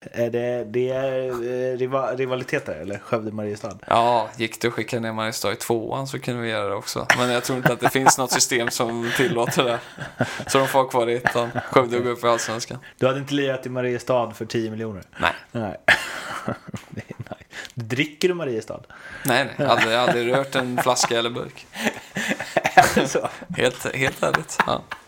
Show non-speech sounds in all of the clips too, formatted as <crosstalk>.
Är det, det är eh, riva, rivaliteter eller Skövde-Mariestad? Ja, gick det att skicka ner Mariestad i tvåan så kunde vi göra det också. Men jag tror inte att det finns något system som tillåter det. Så de får ha kvar i ettan. Skövde går upp i Allsvenskan. Du hade inte lirat i Mariestad för 10 miljoner? Nej. Nej. <laughs> Dricker du Mariestad? Nej, nej. Aldrig, aldrig rört en flaska eller burk. <laughs> så. Helt, helt ärligt. Ja.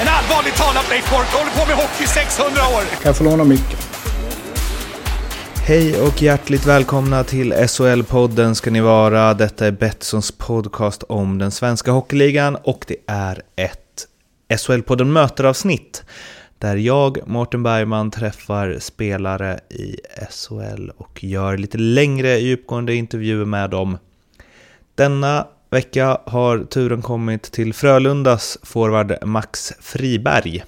En allvarligt talat Leif Boork håller på med hockey i 600 år! Kan jag få låna micken? Hej och hjärtligt välkomna till SHL-podden ska ni vara. Detta är Betssons podcast om den svenska hockeyligan och det är ett SHL-podden möteravsnitt där jag, Mårten Bergman, träffar spelare i SHL och gör lite längre djupgående intervjuer med dem. Denna vecka har turen kommit till Frölundas forward Max Friberg.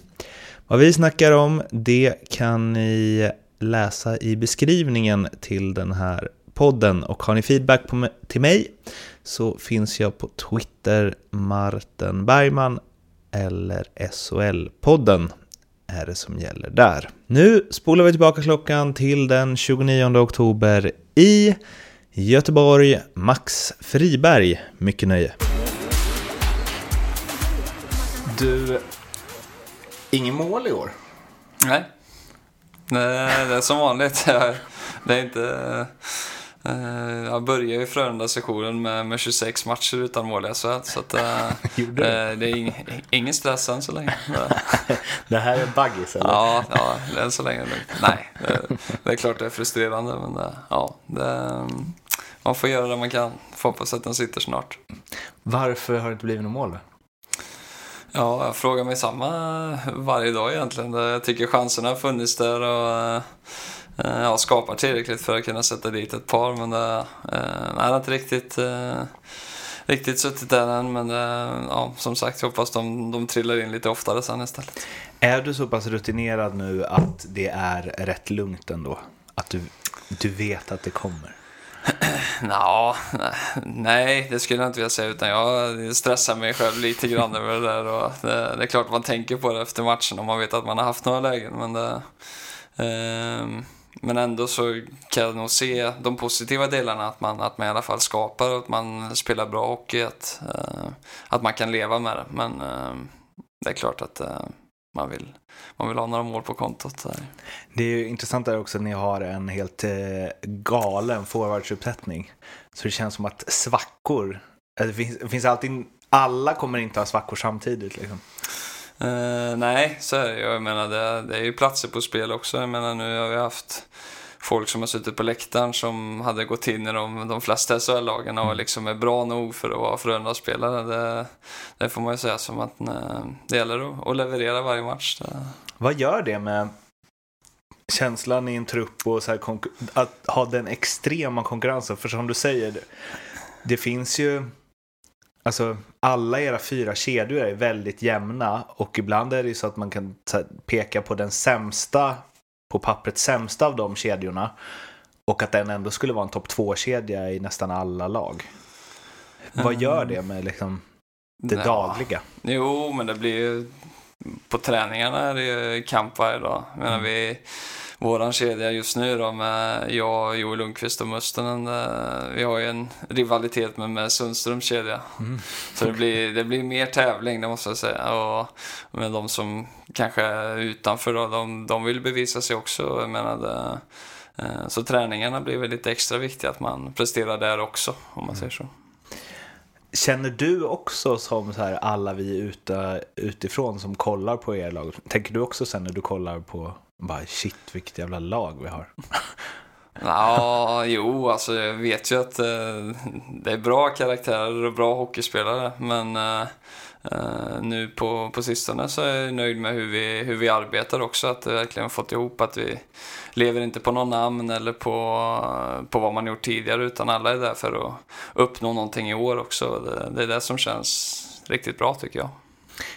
Vad vi snackar om, det kan ni läsa i beskrivningen till den här podden. Och har ni feedback på, till mig så finns jag på Twitter, Martin Bergman eller SHL-podden är det som gäller där. Nu spolar vi tillbaka klockan till den 29 oktober i Göteborg. Max Friberg, mycket nöje. Du, ingen mål i år? Nej. Nej, det är som vanligt. <laughs> Det är inte... eh, Jag började ju Frölunda-sessionen med, med 26 matcher utan mål i SHL. Så att, <laughs> eh, eh, det är ing, ingen stress än så länge. <laughs> Det- här är baggis eller? Ja, ja än så länge är det. Nej, det, det är klart det är frustrerande. Men det, ja, det, man får göra det man kan. Får hoppas att den sitter snart. Varför har det inte blivit något mål? Ja, jag frågar mig samma varje dag egentligen. Jag tycker chanserna har funnits där och eh, ja, skapar tillräckligt för att kunna sätta dit ett par. Men det, eh, har inte riktigt, eh, riktigt suttit där än. Men det, ja, som sagt, jag hoppas de, de trillar in lite oftare sen istället. Är du så pass rutinerad nu att det är rätt lugnt ändå? Att du, du vet att det kommer? <clears throat> Nå, nej, det skulle jag inte vilja säga. Utan jag stressar mig själv lite grann över det där. Och det, det är klart man tänker på det efter matchen om man vet att man har haft några lägen. Men, det, eh, men ändå så kan jag nog se de positiva delarna. Att man, att man i alla fall skapar och att man spelar bra hockey. Att, eh, att man kan leva med det. Men eh, det är klart att eh, man, vill, man vill ha några mål på kontot. Där. Det är ju intressant där också att ni har en helt eh, galen forwardsuppsättning. Så det känns som att svackor, eh, det finns, det finns alltid, alla kommer inte ha svackor samtidigt liksom. Eh, nej, så är det. Jag menar, det, det är ju platser på spel också. Jag menar, nu har vi haft folk som har suttit på läktaren som hade gått in i de, de flesta SHL-lagen och liksom är bra nog för att vara Frölunda-spelare. Det, det får man ju säga som att eh, det gäller att, leverera varje match. Vad gör det med känslan i en trupp och så här att ha den extrema konkurrensen? För som du säger, det, finns ju, alltså alla era fyra kedjor är väldigt jämna och ibland är det ju så att man kan här, peka på den sämsta, på pappret sämsta av de kedjorna och att den ändå skulle vara en topp två-kedja i nästan alla lag. Vad gör det med liksom det Ja. dagliga? Jo, men det blir ju... På träningarna är det ju kamp varje dag. Jag menar, vi, våran kedja just nu då med jag, Joel Lundqvist och Mustonen. eh, Vi har ju en rivalitet med, med Sundströms kedja. Så det blir, det blir mer tävling, det måste jag säga. Och med de som kanske är utanför då, de, de vill bevisa sig också. Jag menar, det, eh, så träningarna blir väl lite extra viktiga, att man presterar där också, om man säger så. Känner du också som så här alla vi ute, utifrån som kollar på er lag? Tänker du också sen när du kollar på bara shit vilket jävla lag vi har? <laughs> Ja, jo, alltså jag vet ju att eh, det är bra karaktärer och bra hockeyspelare. Men eh, Uh, nu på, på sistone så är jag nöjd med hur vi, hur vi arbetar också. Att vi verkligen fått ihop att vi lever inte på någon namn eller på, på vad man gjort tidigare utan alla är där för att uppnå någonting i år också. Det, det är det som känns riktigt bra tycker jag.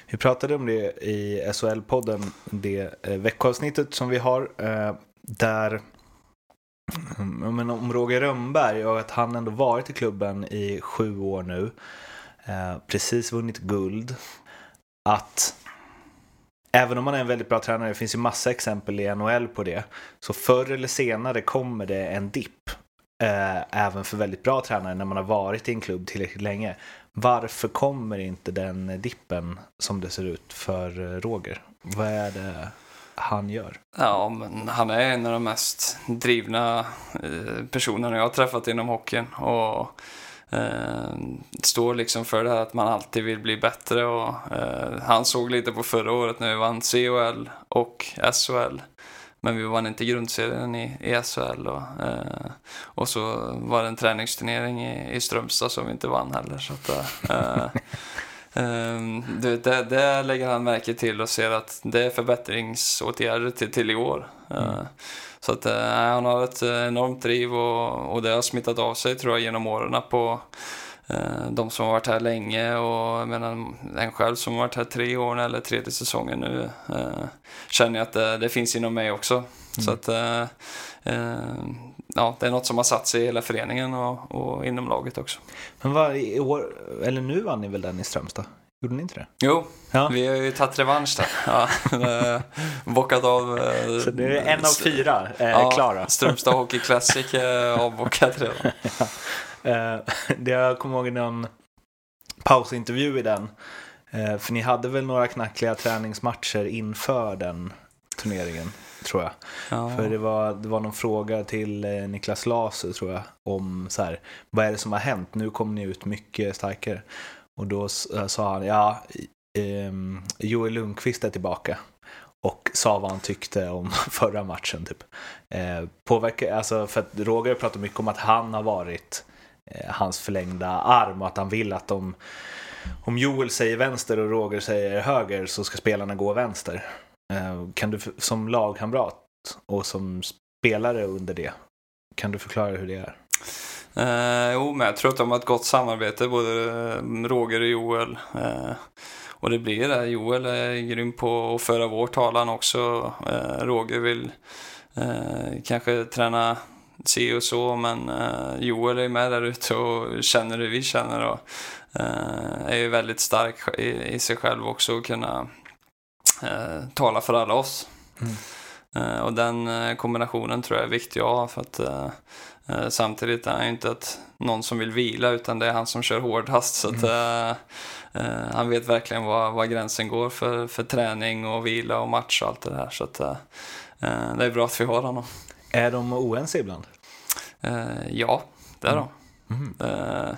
Vi pratade om det i SHL-podden, det eh, veckoavsnittet som vi har, eh, där men om Roger Rönnberg och att han ändå varit i klubben i sju år nu, eh, precis vunnit guld, att även om man är en väldigt bra tränare, det finns ju massa exempel i NHL på det, så förr eller senare kommer det en dipp. Eh, även för väldigt bra tränare när man har varit i en klubb tillräckligt länge. Varför kommer inte den dippen som det ser ut för eh, Roger? Vad är det han gör? Ja, men han är en av de mest drivna eh, personerna jag har träffat inom hockeyn. Och eh, står liksom för det här att man alltid vill bli bättre. Och, eh, han såg lite på förra året när vi vann CHL och SHL. Men vi vann inte grundserien i, i SHL. Och, eh, och så var det en träningsturnering i, i Strömstad som vi inte vann heller. Så att, eh, <laughs> Um, det, det, det, lägger han märke till och ser att det är förbättringsåtgärder till, till i år. Mm. Uh, så att uh, han har ett enormt driv och, och det har smittat av sig tror jag genom åren på de som har varit här länge och jag menar, en själv som har varit här tre år eller tredje säsongen nu känner jag att det, det, finns inom mig också. Mm. Så att ja, det är något som har satt sig i hela föreningen och, och inom laget också. Men vad, i år, eller nu vann ni väl den i Strömstad? Gjorde ni inte det? Jo, ja. vi har ju tagit revansch där. <laughs> Ja, bockat av... Eh, Så nu är det en av fyra eh, ja, klara? Strömstad Hockey Classic avbockat redan. <laughs> ja. Eh, <laughs> det jag kommer ihåg någon pausintervju i den. Eh, för ni hade väl några knackliga träningsmatcher inför den turneringen? tror jag. Ja. För det var, det var någon fråga till eh, Niklas Laser tror jag om så här, vad är det som har hänt? Nu kommer ni ut mycket starkare. Och då sa han, ja, eh, Joel Lundqvist är tillbaka. Och sa vad han tyckte om <laughs> förra matchen. Typ. Eh, påverkar, alltså, för att Roger pratar mycket om att han har varit Eh, hans förlängda arm och att han vill att de om Joel säger vänster och Roger säger höger så ska spelarna gå vänster. Eh, kan du som lagkamrat och som spelare under det, kan du förklara hur det är? Eh, jo, men jag tror att de har ett gott samarbete, både eh, Roger och Joel. Eh, och det blir det. Joel är grym på att föra vår talan också. Eh, Roger vill eh, kanske träna si och så, men eh, Joel är med där ute och känner hur vi känner och är ju väldigt stark i, sig själv också och kunna eh, tala för alla oss. Mm. Eh, och den eh, kombinationen tror jag är viktig att ha för att eh, eh, samtidigt är han ju inte att någon som vill vila utan det är han som kör hårdast. Så att, mm. han vet verkligen var, var gränsen går för, för träning och vila och match och allt det där. Så att, det är bra att vi har honom. Är de oense ibland? ja, det är mm. de. Mm.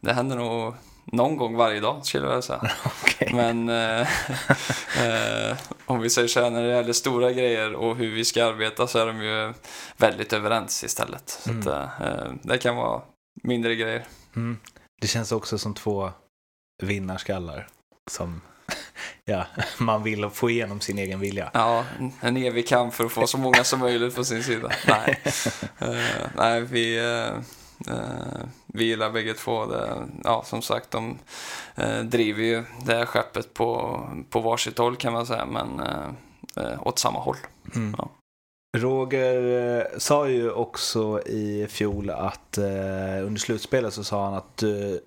det händer nog någon gång varje dag skulle jag säga. <laughs> okay. Men eh, <laughs> eh, om vi säger så här när det gäller stora grejer och hur vi ska arbeta så är de ju väldigt överens istället. Så mm. att, eh, det kan vara mindre grejer. Mm. Det känns också som två vinnarskallar som <laughs> ja, man vill få igenom sin egen vilja. Ja, en evig kamp för att få så många som möjligt på sin sida. <laughs> Nej, uh, nej vi, uh, uh, vi gillar bägge två. Det, ja, som sagt, de uh, driver ju det här skeppet på, på varsitt håll kan man säga, men uh, åt samma håll. Mm. Ja. Roger sa ju också i fjol att under slutspelet så sa han att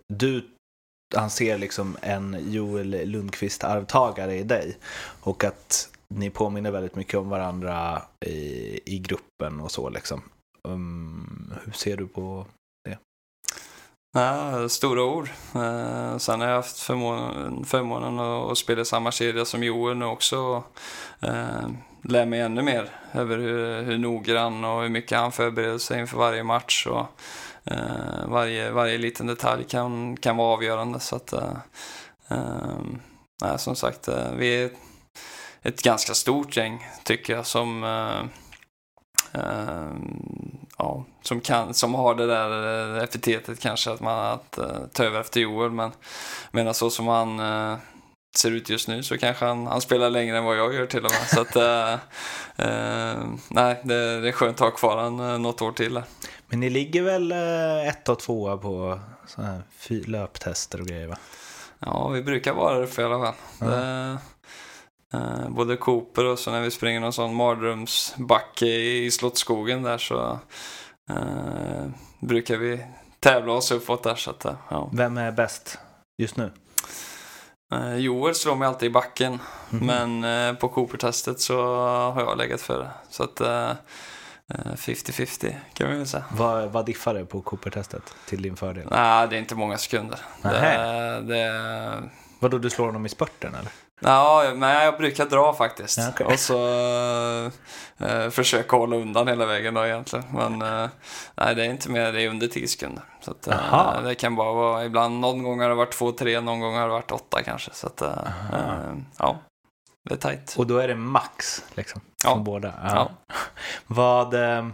du han ser liksom en Joel Lundqvist-arvtagare i dig. Och att ni påminner väldigt mycket om varandra i, i gruppen och så liksom. Um, hur ser du på det? Ja, stora ord. Eh, sen har jag haft förmånen, förmånen att spela i samma kedja som Joel nu också. Eh, lär mig ännu mer över hur, hur noggrann och hur mycket han förbereder sig inför varje match. Och, Uh, varje, varje liten detalj kan, kan vara avgörande. Så att, uh, uh, som sagt, eh, vi är ett ganska stort gäng tycker jag som, ehm, ja, som, kan, som har det där epitetet kanske att man att, ta över efter Joel. Men medan så som han ser ut just nu så kanske han, han spelar längre än vad jag gör till och med. Så att, eh, eh, nej, det, det är skönt att ha kvar han eh, något år till. Men ni ligger väl eh, ett och tvåa på såna här löptester och grejer va? Ja, vi brukar vara där uppe i alla fall. Det, eh, både Cooper och så när vi springer någon sån mardrömsbacke i, i Slottsskogen där så eh, brukar vi tävla oss uppåt där. Så att, ja. Vem är bäst just nu? Eh, Joel slår mig alltid i backen, men eh, på Cooper-testet så har jag legat före. Så att eh, eh, 50-50 kan vi väl säga. Vad, vad diffar det på Cooper-testet till din fördel? Nej, det är inte många sekunder. Det, det, Vadå, du slår honom i spurten eller? Ja, men jag brukar dra faktiskt. Okej. Och så eh, försöka hålla undan hela vägen då egentligen. Men eh, nej, det är inte mer, det är under 10 sekunder. Så att, eh, det kan bara vara, ibland, någon gång har det varit 2-3, någon gång har det varit 8 kanske. Så att, eh, eh, ja, det är tajt. Och då är det max liksom? Ja. Från båda? Ja. <laughs> Vad... Eh,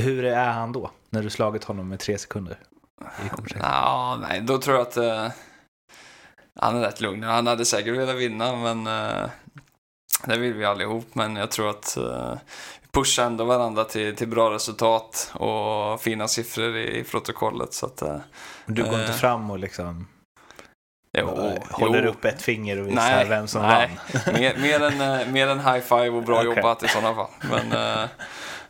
hur är han då? När du slagit honom med tre sekunder? I Cooper-testet? Ja, nej, då tror jag att eh, han är rätt lugn. Han hade säkert velat vinna, men eh, det vill vi allihop. Men jag tror att eh, vi pushar ändå varandra till, till bra resultat och fina siffror i, i protokollet. Så att, eh, Du går inte Eh. fram och liksom jo, håller jo. upp ett finger och visar Nej, vem som nej. vann? Mer, mer, än, eh, mer än high five och bra <laughs> Okej. jobbat i sådana fall. Men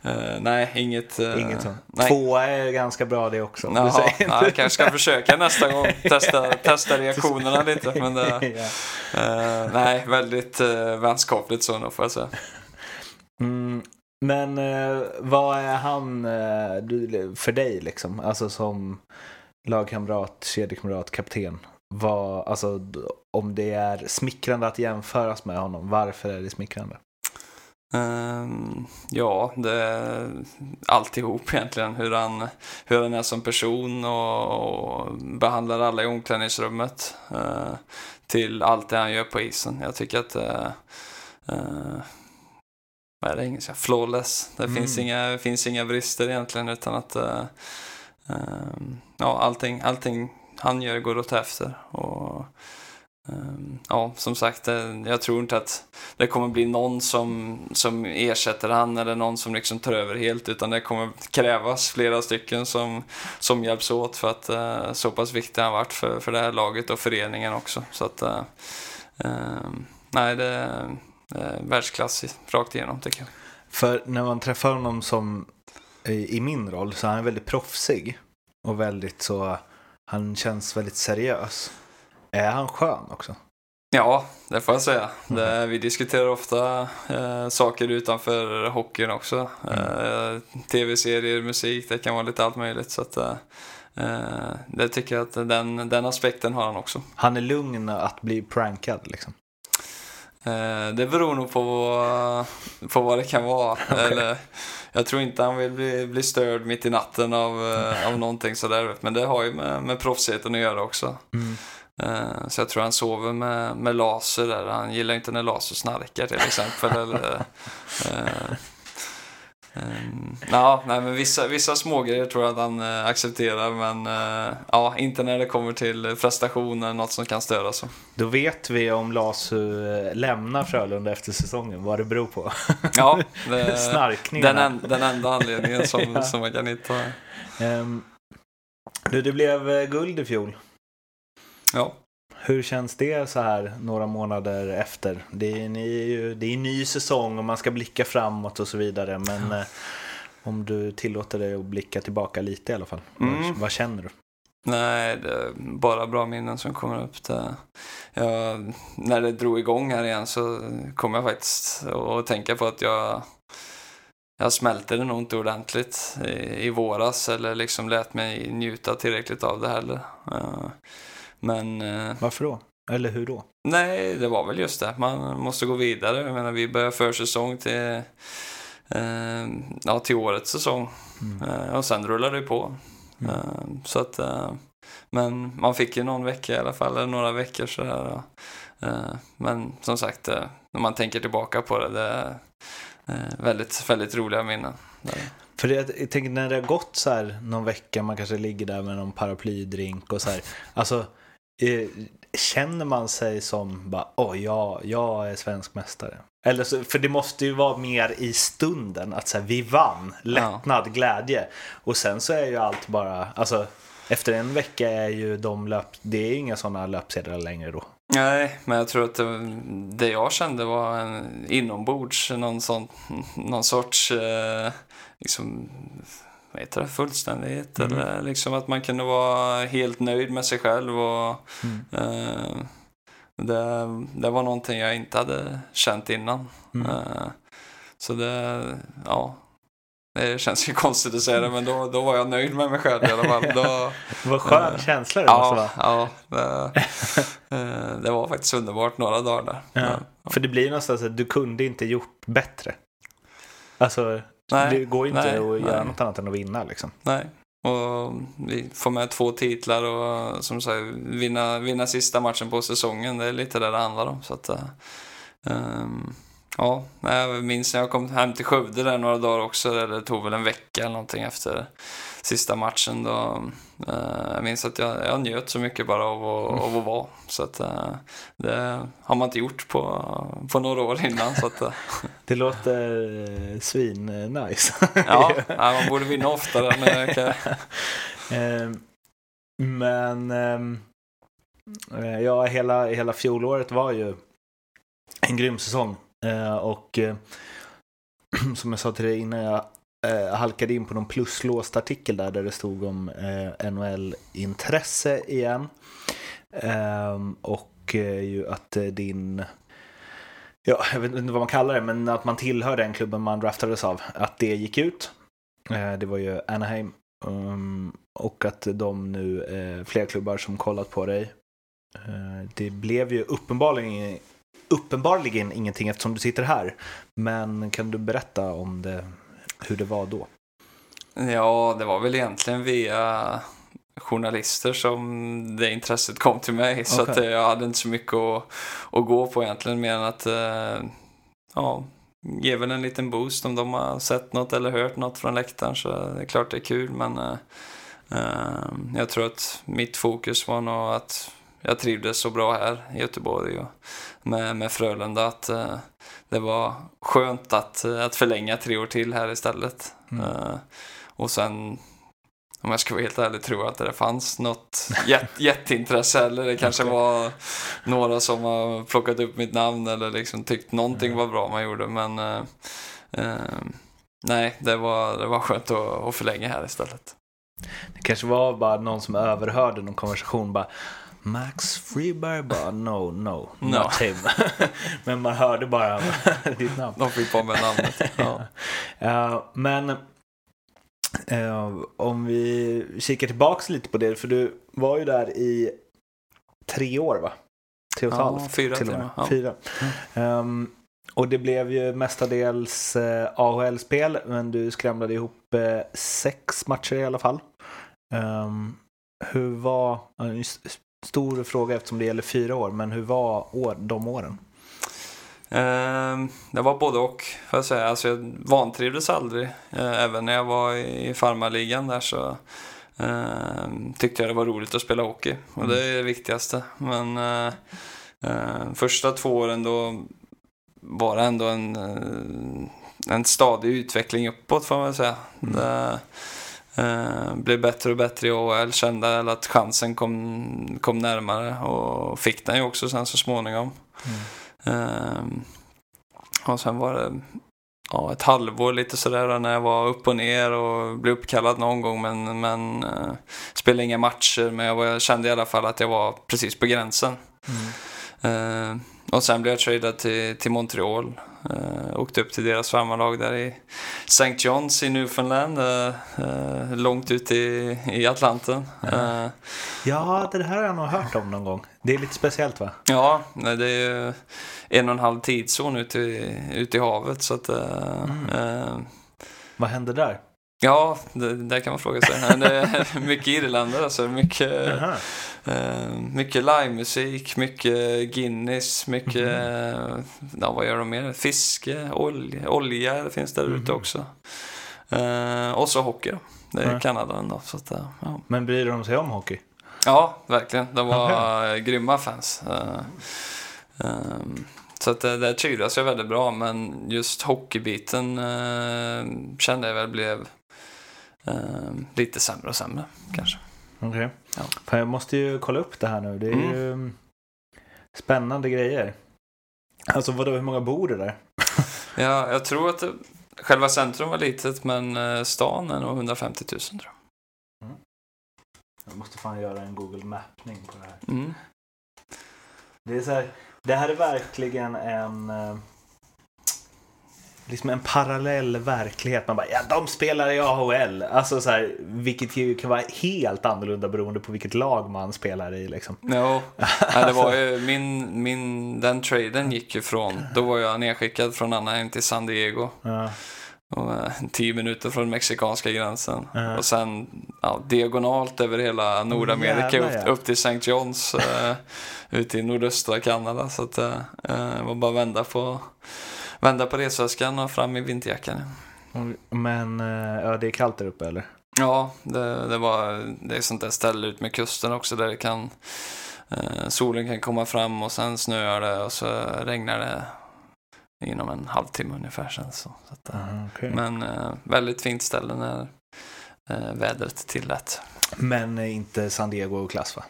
eh, nej, inget... eh, Inget sånt. nej. Tvåa är ganska bra det också. om Jaha, ja, jag kanske ska försöka nästa gång. <laughs> Testa, testa reaktionerna lite. Men det, <laughs> ja. Eh, nej, väldigt uh, vänskapligt så nog får jag säga. mm, men vad är han för dig liksom? Alltså som lagkamrat, kedjekamrat, kapten. Vad, alltså, om det är smickrande att jämföras med honom, varför är det smickrande? Ehm, ja, det är alltihop egentligen. Hur han, hur han är som person och, och behandlar alla i omklädningsrummet. eh, till allt det han gör på isen. Jag tycker att uh, vad är det engelska? Flawless. Det Mm. finns, inga, finns inga brister egentligen utan att ehm, ja, allting, allting han gör går ta efter. Och, Ehm, ja, som sagt, eh, jag tror inte att det kommer bli någon som, som ersätter han eller någon som liksom tar över helt utan det kommer krävas flera stycken som, som hjälps åt för att eh, så pass viktig han varit för, för det här laget och föreningen också. Så att, eh, ehm, nej, det är världsklass rakt igenom tycker jag. För när man träffar honom som i, i min roll så är han väldigt proffsig. Och väldigt så, han känns väldigt seriös. Är han skön också? Ja, det får jag säga. Det, vi diskuterar ofta eh, saker utanför hockeyn också. Eh, Tv-serier, musik, det kan vara lite allt möjligt. Så att, eh, eh, det tycker jag att den, den aspekten har han också. Han är lugn att bli prankad liksom. Eh, det beror nog på, vad- på vad det kan vara. <laughs> Eller, jag tror inte han vill bli, bli störd mitt i natten av, eh, av någonting sådär. Men det har ju med, med proffsigheten att göra också. Eh, Så jag tror han sover med, med laser där. Han gillar inte när laser snarkar till exempel. eller, eh, ehm, ja, nej, men vissa, vissa smågrejer tror jag att han eh, accepterar. Men eh, ja, inte när det kommer till prestationer, något som kan störa så. Då vet vi om Lasu eh, lämnar Frölunda efter säsongen, vad det beror på. Ja, <laughs> det, den, en, den enda anledningen som, <laughs> Ja. som man kan hitta. Ehm, du, det blev eh, guld i fjol. Ja. Hur känns det så här några månader efter? Det är, ju, det är ny säsong och man ska blicka framåt och så vidare. Men eh, om du tillåter dig att blicka tillbaka lite i alla fall. Mm. Vad, känner du? Nej, det är bara bra minnen som kommer upp. Det, ja, när det drog igång här igen så kom jag faktiskt att tänka på att jag, jag smälte det nog inte ordentligt i, i våras eller liksom lät mig njuta tillräckligt av det heller. Men eh, Varför då? Eller hur då? Nej, det var väl just det. Man måste gå vidare. Jag menar, vi börjar försäsong till, eh, ja, till årets säsong. Eh, och sen rullar det på. Eh, så att, eh, men man fick ju någon vecka i alla fall, eller några veckor sådär. Eh, men som sagt, när man tänker tillbaka på det, det är väldigt, väldigt roliga minnen. Det är- För det, jag tänker när det har gått så här någon vecka, man kanske ligger där med någon paraplydrink och så här. Alltså, känner man sig som bara, åh, jag, jag är svensk mästare? Eller så, för det måste ju vara mer i stunden, att så här, vi vann, lättnad, glädje. Och sen så är ju allt bara, alltså efter en vecka är ju de löp, det är inga sådana löpsedlar längre då. Nej, men jag tror att det, det jag kände var en inombords, någon, sån, någon sorts eh, liksom, heter det, fullständighet. Mm. Eller liksom att man kunde vara helt nöjd med sig själv. Och, Mm. eh, det, det var någonting jag inte hade känt innan. Mm. Eh, så det, ja. Det känns ju <laughs> konstigt att säga det, men då, då var jag nöjd med mig själv i alla fall. Då, <laughs> Vad skön Eh, känsla det måste ja, vara. ja det, eh, det var faktiskt underbart några dagar där. Ja. För det blir någonstans att du kunde inte gjort bättre. Alltså, Nej, det går inte nej, att göra nej. något annat än att vinna liksom. Nej. Och vi får med två titlar och som sagt vinna, vinna sista matchen på säsongen. Det är lite det det handlar om. Så att, ehm, ja, jag minns när jag kom hem till Skövde där några dagar också. där Det tog väl en vecka eller någonting efter sista matchen. Då, eh, jag minns att jag, jag njöt så mycket bara av att, av att vara. Så att, eh, det har man inte gjort på, på några år innan. Så att, eh, <laughs> Det låter eh, svin eh, nice. <laughs> ja, <laughs> man borde vinna oftare. Men kan, Ehm, Men ehm, eh, ja, hela, hela fjolåret var ju en grym säsong. Eh, Och eh, <clears throat> som jag sa till dig innan jag eh, halkade in på någon pluslåst artikel där, där det stod om eh, NHL-intresse igen. Ehm, och eh, ju att eh, din Ja, jag vet inte vad man kallar det, men att man tillhör den klubben man draftades av. Att det gick ut. Eh, det var ju Anaheim. Ehm, och att de nu, eh, fler klubbar som kollat på dig. Det blev ju uppenbarligen, uppenbarligen ingenting eftersom du sitter här. Men kan du berätta om det, hur det var då? Ja, det var väl egentligen via journalister som det intresset kom till mig. Så Okej. att eh, jag hade inte så mycket att, att gå på egentligen mer än att eh, ja, ge väl en liten boost om de har sett något eller hört något från läktaren. Så det är klart det är kul men eh, jag tror att mitt fokus var nog att jag trivdes så bra här i Göteborg och med, med Frölunda att eh, det var skönt att, att förlänga tre år till här istället. Mm. Eh, och sen, om jag ska vara helt ärlig, tror jag att det fanns något <laughs> jät, jätteintresse eller det kanske var några som har plockat upp mitt namn eller liksom tyckt någonting var bra man gjorde. Men eh, eh, nej, det var, det var skönt att, att förlänga här istället. Det kanske var bara någon som överhörde någon konversation bara Max Freeberg bara no, no, No. not him. <laughs> Men man hörde bara <laughs> ditt namn. De fick på med namnet. Ja. <laughs> Ja, men eh, om vi kikar tillbaks lite på det, för du var ju där i tre år va? Tre och ett Ja, halvt fyra till och med. ja. Fyra. Ehm, och det blev ju mestadels eh, AHL-spel, men du skramlade ihop eh, sex matcher i alla fall. Ehm, hur var, stor fråga eftersom det gäller fyra år, men hur var år, de åren? Ehm, det var både och, får jag säga. Alltså, jag vantrivdes aldrig. Eh, även när jag var i farmarligan där så ehm, tyckte jag det var roligt att spela hockey. Och det är det viktigaste. Men eh, eh, första två åren då var det ändå en, eh, en stadig utveckling uppåt får man säga. Det, eh, blev bättre och bättre i AHL, kände att chansen kom, kom närmare och fick den ju också sen så småningom. Ehm, och sen var det ja, ett halvår lite sådär när jag var upp och ner och blev uppkallad någon gång men, men uh, spelade inga matcher men jag, var, jag kände i alla fall att jag var precis på gränsen. Ehm, och sen blev jag tradad till, till Montreal. Uh, åkte upp till deras farmarlag där i St. John's i Newfoundland. eh, eh, långt ut i, i Atlanten. Eh, Ja, det här har jag nog hört om någon gång. Det är lite speciellt va? Ja, det är ju en och en halv tidszon ute i, ute i havet. Så att, eh, eh, Vad hände där? ja, det, det kan man fråga sig. Det är <laughs> mycket irländare, alltså, mycket, Jaha. Eh, mycket livemusik, mycket Guinness, mycket, eh, ja, vad gör de mer? Fiske, olja, olja finns där ute också. Eh, och så hockey då. Det är Ja. Kanada ändå. Så att, eh, ja. Men bryr de sig om hockey? Ja, verkligen. De var grymma fans. Um, så att det, det trivdes jag väldigt bra, men just hockeybiten uh, kände jag väl blev uh, lite sämre och sämre kanske. Okej. Okay. Ja. Jag måste ju kolla upp det här nu. Det är Mm. ju spännande grejer. Alltså vadå, hur många bor det där? <laughs> Ja, jag tror att det, själva centrum var litet, men eh, stan är nog 150 000 tror jag. Jag måste fan göra en Google mappning på det här. Mm. Det är så här, det här är verkligen en eh, liksom en parallell verklighet. Man bara, ja de spelar i AHL. Alltså så här, vilket ju kan vara helt annorlunda beroende på vilket lag man spelar i liksom. Jo, Nej, <laughs> det var ju min, min, den traden gick ju från, då var jag nedskickad från Anaheim till San Diego. Ja, Och, eh, tio minuter från mexikanska gränsen. Ja. Och sen ja, diagonalt över hela Nordamerika Jävlar, upp, ja. upp till St. Johns eh, ute i nordöstra Kanada. Så att, eh, det var bara att vända på, vända på resväskan och fram i vinterjackan. Men eh, ja, det är kallt där uppe eller? Ja, det, det, var, det är sånt där ställe ut med kusten också där det kan eh, solen kan komma fram och sen snöar det och så regnar det inom en halvtimme ungefär sen. Så, så eh, Aha, okej. Men eh, väldigt fint ställe när eh, vädret tillät. Men eh, inte San Diego klass va?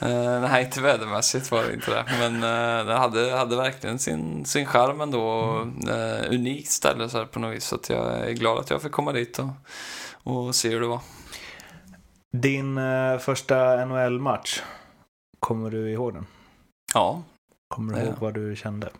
Eh, nej, inte vädermässigt var det inte det. Men eh, det hade, hade verkligen sin, sin charm ändå. och, Eh, unikt ställe så här på något vis. Så att jag är glad att jag fick komma dit och, och se hur det var. Din eh, första NHL-match, kommer du ihåg den? Ja. Kommer du Ja. ihåg vad du kände?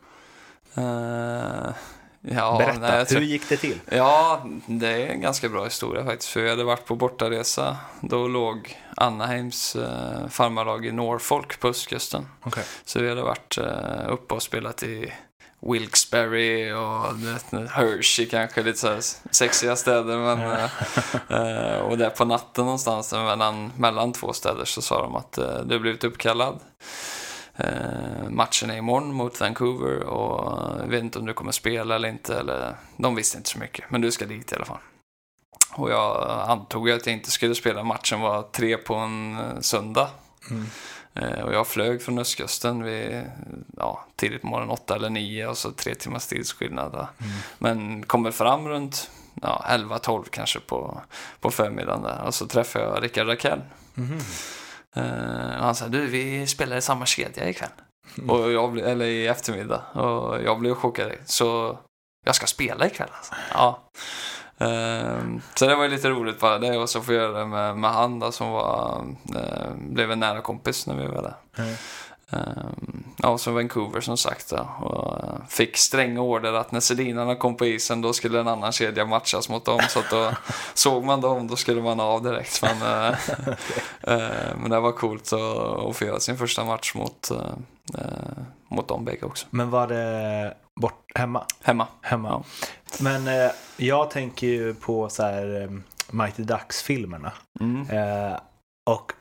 Ja, Berätta, nej, tror- hur gick det till? Ja, det är en ganska bra historia faktiskt. För jag hade varit på bortaresa. Då låg Anaheims eh, farmarlag i Norfolk på östkusten. Okej. Så vi hade varit eh, uppe och spelat i Wilkes-Barre och Hershey kanske, lite så här sexiga städer. Men, eh, eh, och där på natten någonstans mellan, mellan två städer så sa de att eh, du blivit uppkallad. Eh, matchen är imorgon mot Vancouver och jag vet inte om du kommer spela eller inte. Eller, de visste inte så mycket, men du ska dit i alla fall. Och jag antog att jag inte skulle spela. Matchen var tre på en eh, söndag. Mm. Eh, Och jag flög från östkusten vid ja, tidigt på morgonen, åtta eller nio och så tre timmars tidsskillnad. va. Men kom väl fram runt ja, 11-12 kanske på, på förmiddagen där. Och så träffade jag Rickard Rakell. Mhm. Och han sa, du vi spelar i samma kedja ikväll. Och jag blev, eller i eftermiddag. Och jag blev chockad. Så jag ska spela ikväll alltså. Ja. Ehm, så det var ju lite roligt bara det och så få göra det med, med han då, som var, eh, blev en nära kompis när vi var där. Mm. Ehm, ja, så Vancouver som sagt och eh, fick stränga order att när Sedinarna kom på isen då skulle en annan kedja matchas mot dem. Så att då <laughs> såg man dem då skulle man av direkt. Men, eh, <laughs> eh, men det var coolt att, att få göra sin första match mot, mot dem bägge också. Men var det bort hemma? Hemma. Hemma. Ja. Men jag tänker ju på så här Mighty Ducks-filmerna. Mm. Och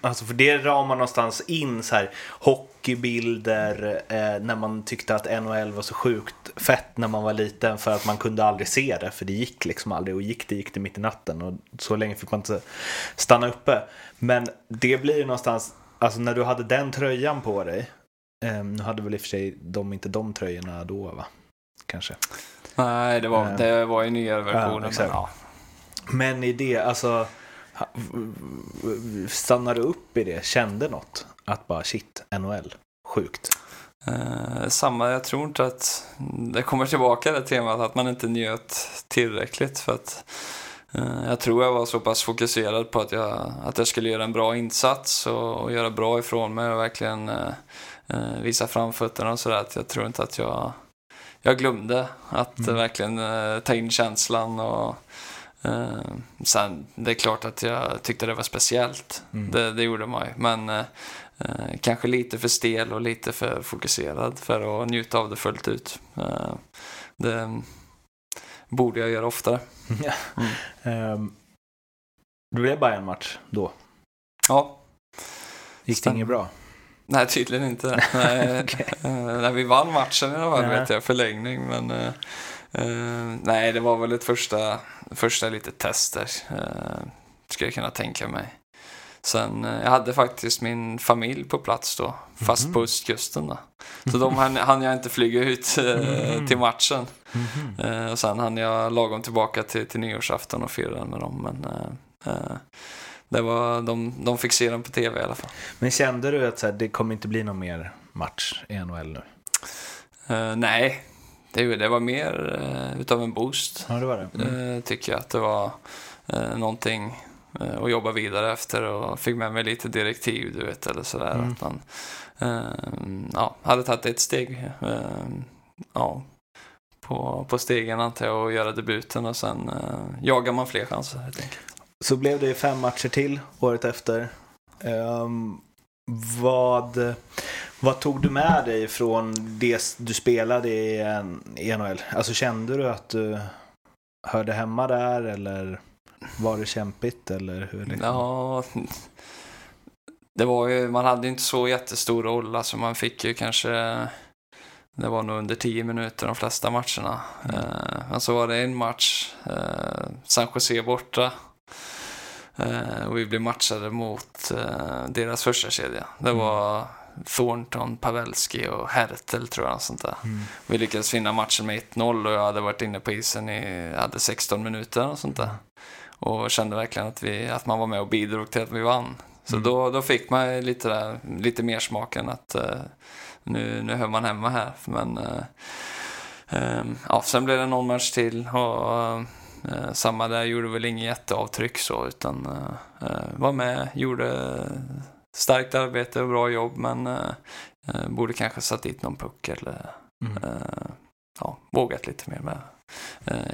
alltså för det ramar någonstans in så här hockeybilder eh, när man tyckte att NHL var så sjukt fett när man var liten för att man kunde aldrig se det för det gick liksom aldrig och gick det gick det mitt i natten och så länge fick man inte stanna uppe. Men det blir ju någonstans, alltså när du hade den tröjan på dig, eh, nu hade väl i och för sig de inte de tröjorna då va? Kanske. Nej, det var, Eh. det var ju nyare versionen. men exakt. ja. Men i det, alltså stannar du upp i det? Kände något? Att bara shit, NHL, sjukt. Eh, samma, jag tror inte att det kommer tillbaka det temat att man inte njöt tillräckligt för att eh, jag tror jag var så pass fokuserad på att jag, att jag skulle göra en bra insats och, och göra bra ifrån mig och verkligen eh, eh, visa framfötterna och sådär att jag tror inte att jag jag glömde att Mm. verkligen eh, ta in känslan och eh, sen det är klart att jag tyckte det var speciellt. Mm. Det, det gjorde man ju. Men eh, eh, kanske lite för stel och lite för fokuserad för att njuta av det fullt ut. Eh, det borde jag göra oftare. <laughs> Mm. Det blev bara en match då. Ja, Gick det inget bra? nej tydligen inte. <laughs> Nej, Okej. eh, när vi vann matchen i alla fall vet jag, förlängning. Men eh, nej, det var väl ett första, första litet test där. Eh, skulle jag kunna tänka mig. Sen, eh, jag hade faktiskt min familj på plats då, fast på östkusten då. Så de hann, hann jag inte flyga ut eh, till matchen. Eh, och sen hann jag lagom tillbaka till, till nyårsafton och fira med dem. Men eh, det var, de, de fick se den på tv i alla fall. Men kände du att så här, det kommer inte bli någon mer match i NHL nu? Nej, det, det var mer eh, utav en boost. Ja, det var det. Mm. Eh, tycker jag att det var eh, någonting eh, att jobba vidare efter och fick med mig lite direktiv, du vet, eller sådär. Mm. Att man eh, ja, hade tagit ett steg eh, ja, på, på stegen antar jag och göra debuten och sen eh, jagar man fler chanser helt enkelt. Så blev det fem matcher till året efter. Ehm, vad, vad tog du med dig från det du spelade i, i NHL? Alltså kände du att du hörde hemma där eller var det kämpigt eller hur? Liksom? Ja, det var ju, man hade inte så jättestor roll, alltså man fick ju kanske, det var nog under 10 minuter de flesta matcherna. Eh, men så var det en match, eh, San Jose borta. Eh, och vi blev matchade mot eh, deras första kedja. Det var Thornton, Pavelski och Hertel tror jag. Sånt där. Vi lyckades vinna matchen med 1-0 och jag hade varit inne på isen i hade 16 minuter och sånt där. Och kände verkligen att, vi, att man var med och bidrog till att vi vann. Så då, då fick man lite, där, lite mer smaken att eh, nu, nu hör man hemma här. Men eh, eh, ja, sen blev det någon match till och eh, samma där gjorde väl inget jätteavtryck så utan eh, eh, var med, gjorde starkt arbete och bra jobb men eh, eh, borde kanske satt dit någon puck eller Mm. eh, ja, vågat lite mer med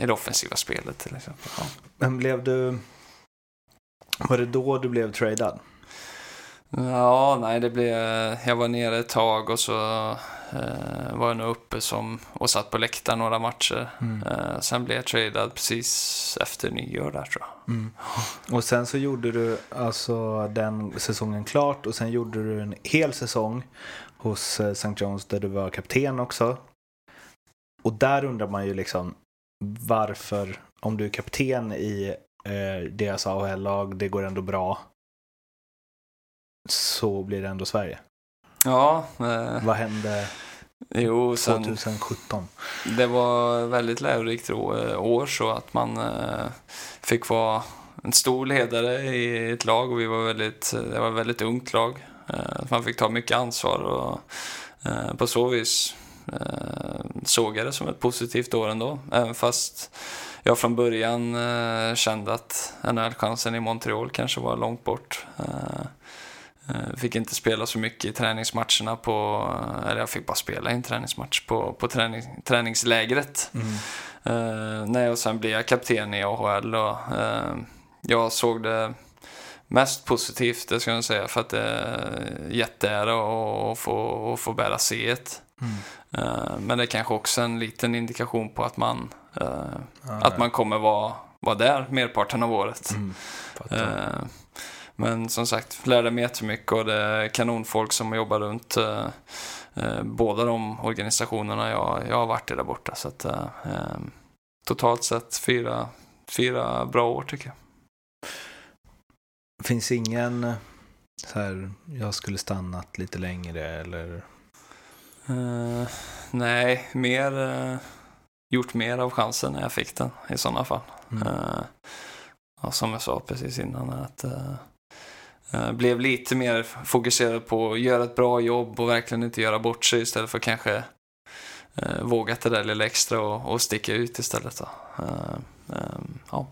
i det offensiva spelet till exempel. Ja. Men blev du... Var det då du blev tradad? Ja, nej, det blev... Jag var nere ett tag och så eh, var jag nog uppe som, och satt på läktaren några matcher. Eh, sen blev jag tradad precis efter nyår där tror jag. Mm. Och sen så gjorde du alltså den säsongen klart och sen gjorde du en hel säsong hos eh, St. John's där du var kapten också. Och där undrar man ju liksom varför, om du är kapten i eh, deras AHL-lag, det går ändå bra, så blir det ändå Sverige. Ja, eh, Vad hände jo, sen... 2017? Det var väldigt lärorikt år år så att man eh, fick vara en stor ledare i ett lag och vi var väldigt, det var ett väldigt ungt lag. Eh, man fick ta mycket ansvar och eh, på så vis eh, såg jag det som ett positivt år ändå. Även fast jag från början eh, kände att NHL-chansen i Montreal kanske var långt bort. Eh, Fick inte spela så mycket i träningsmatcherna på, eller jag fick bara spela i en träningsmatch på, på träning, träningslägret. Eh, nej, och sen blev jag kapten i AHL och eh, jag såg det mest positivt, det ska jag säga, för att det är jätteära att få, att få bära C. Eh, Men det är kanske också en liten indikation på att man, eh, att man kommer vara, vara där merparten av året. Eh, men som sagt, lärde mig jättemycket och det är kanonfolk som jobbar runt eh, eh, båda de organisationerna jag, jag har varit i där borta. Så att, eh, eh, totalt sett fyra, fyra bra år tycker jag. Finns ingen eh, så här, jag skulle stannat lite längre eller? Eh, nej, mer gjort mer av chansen när jag fick den i sådana fall. Mm. Ja, som jag sa precis innan, att blev lite mer fokuserad på att göra ett bra jobb och verkligen inte göra bort sig istället för kanske eh, vågat det där lilla extra och, och sticka ut istället. Då. Eh, eh, ja.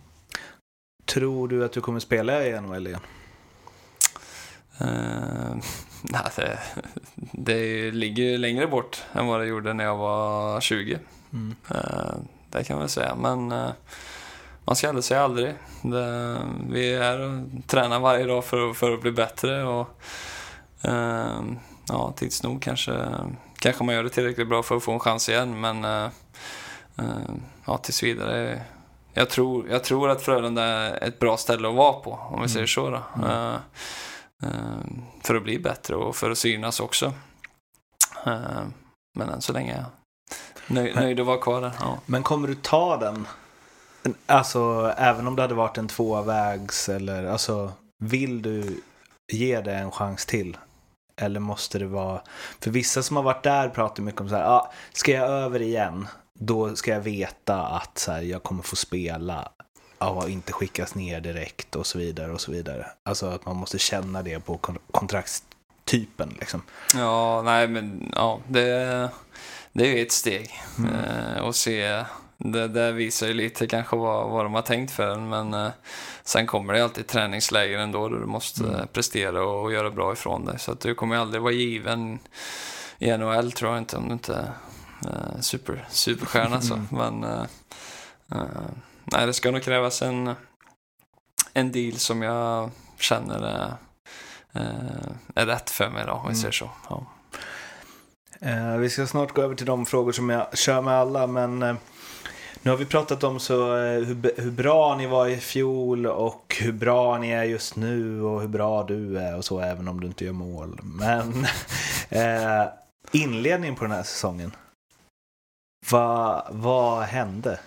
Tror du att du kommer spela i NHL igen? Eh, <laughs> nej, det, det ligger ju längre bort än vad det gjorde när jag var 20. Mm. Eh, det kan man väl säga. Men eh, man ska aldrig säga aldrig. Det, vi är och tränar varje dag för, att- för att bli bättre. Och, eh, ja, tids nog kanske, kanske man gör det tillräckligt bra för att få en chans igen. Men eh, eh, ja, tills vidare. Jag tror, jag tror att Frölunda är ett bra ställe att vara på, om vi säger så. Då. Eh, eh, för att bli bättre och för att synas också. Eh, men än så länge är jag nöjd, nöjd att vara kvar där. Ja. Men kommer du ta den? Alltså även om det hade varit en tvåvägs eller alltså vill du ge det en chans till? Eller måste det vara... För vissa som har varit där pratar mycket om så här, ah, ska jag över igen, då ska jag veta att så här, jag kommer få spela och inte skickas ner direkt och så vidare och så vidare. Alltså att man måste känna det på kon- kontraktstypen liksom. Ja, nej men ja, det, det är ett steg. Eh, och se, det, det visar ju lite kanske vad, vad de har tänkt för en. Men eh, sen kommer det alltid träningsläger ändå där du måste prestera och, och göra bra ifrån dig. Så att du kommer aldrig vara given i NHL tror jag inte om du inte är eh, super, superstjärna. Så. Men eh, eh, nej, det ska nog krävas en, en deal som jag känner är, eh, rätt för mig då, om vi säger så. Ja. Eh, vi ska snart gå över till de frågor som jag kör med alla, men nu har vi pratat om så, eh, hur, hur bra ni var i fjol och hur bra ni är just nu och hur bra du är och så, även om du inte gör mål. Men <laughs> eh, inledningen på den här säsongen, vad, vad hände?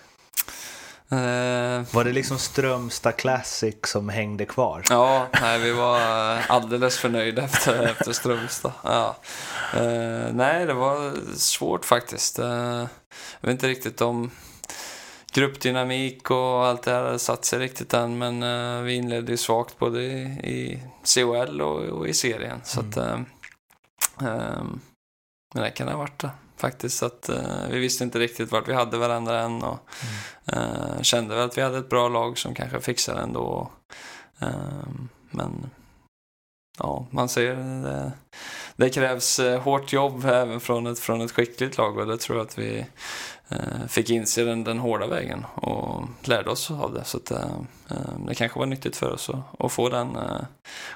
Eh, Var det liksom Strömstad Classic som hängde kvar? Ja, nej, vi var eh, alldeles för nöjda efter, efter Strömstad. Ja. Nej, det var svårt faktiskt. Jag vet inte riktigt om gruppdynamik och allt det här hade satt sig riktigt än, men eh, vi inledde ju svagt både i, i COL och, och i serien. Så att, eh, eh, men det kan ha varit det faktiskt. Så att, eh, vi visste inte riktigt vart vi hade varandra än och eh, kände väl att vi hade ett bra lag som kanske fixade ändå. Ehm, Men ja, man ser det, det krävs eh, hårt jobb även från ett, från ett skickligt lag och det tror jag att vi fick inse den, den hårda vägen och lärde oss av det. Så att, eh, eh, det kanske var nyttigt för oss att, att få den eh,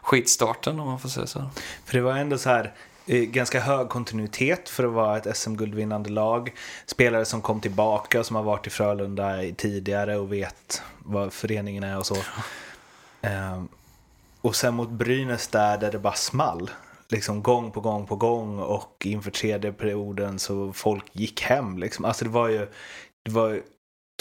skitstarten om man får säga så. För det var ändå så här eh, ganska hög kontinuitet för att vara ett SM-guldvinnande lag. Spelare som kom tillbaka som har varit i Frölunda tidigare och vet vad föreningen är och så. Och sen mot Brynäs där, där det bara small. Liksom gång på gång på gång och inför tredje perioden så folk gick hem. Liksom. Alltså det var ju det var ju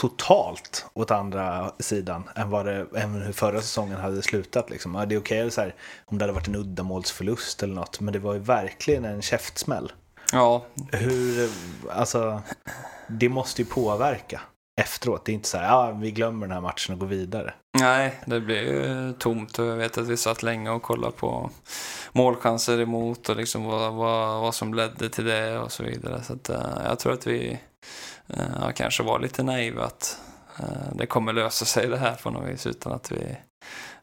totalt åt andra sidan än, vad det, än hur förra säsongen hade slutat. Liksom. Ja, det är okej så här, om det hade varit en uddamålsförlust eller något, men det var ju verkligen en käftsmäll. Ja, Hur, alltså, det måste ju påverka efteråt. Det är inte så här, ja, vi glömmer den här matchen och går vidare. Nej, det blev ju tomt och jag vet att vi satt länge och kollade på målchanser emot och liksom vad, vad, vad som ledde till det och så vidare. Så att, eh, jag tror att vi eh, kanske var lite naiva att eh, det kommer lösa sig det här på något vis utan att vi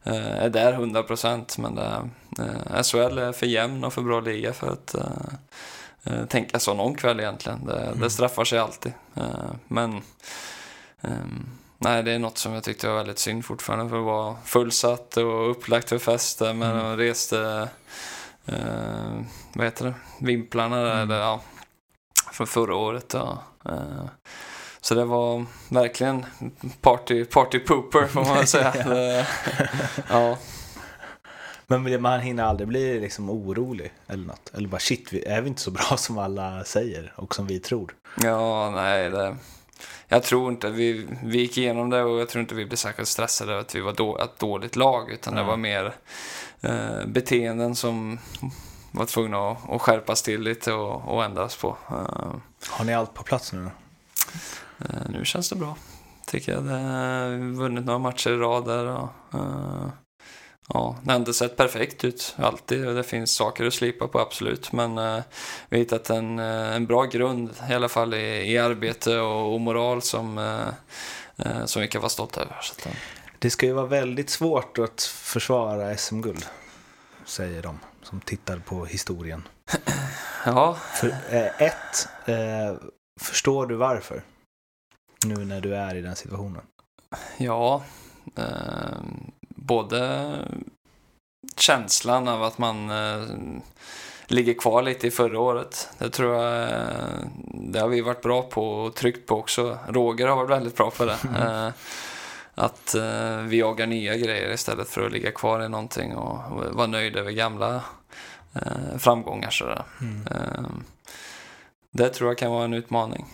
är där 100 procent. Men det, SHL är för jämn och för bra liga för att tänka så någon kväll egentligen. Det, det straffar sig alltid. Men ehm, Nej, det är något som jag tyckte var väldigt synd fortfarande för att vara fullsatt och upplagt för fester men de reste, eh, vad heter det, vimplarna där, eller, ja, från förra året. Ja. Eh, så det var verkligen party, party pooper får man väl säga. <laughs> Ja. Det- ja. Men man hinner aldrig bli liksom orolig eller något. Eller bara shit, är vi inte så bra som alla säger och som vi tror? Ja, nej, det... Jag tror inte, vi, vi gick igenom det och jag tror inte vi blev särskilt stressade över att vi var då, ett dåligt lag. Utan det Ja. var mer eh, beteenden som var tvungna att, att skärpas till lite och, och ändras på. Eh, Har ni allt på plats nu eh, nu känns det bra. Tycker jag. Det, vi har vunnit några matcher i rad där. Och, eh, ja, det har inte sett perfekt ut alltid. och Det finns saker att slipa på absolut. Men eh, vi har hittat en, eh, en bra grund i alla fall i, i arbete och, och moral som, eh, eh, som vi kan vara stolta över. Så eh, Det ska ju vara väldigt svårt att försvara SM-guld, säger de som tittar på historien. <clears throat> ja, För, eh, ett, förstår du varför? Nu när du är i den situationen. Ja, eh, både känslan av att man eh, ligger kvar lite i förra året. Det tror jag, eh, det har vi varit bra på och tryckt på också. Roger har varit väldigt bra på det. Eh, att eh, vi jagar nya grejer istället för att ligga kvar i någonting och, och vara nöjd över gamla eh, framgångar. Sådär. Eh, det tror jag kan vara en utmaning.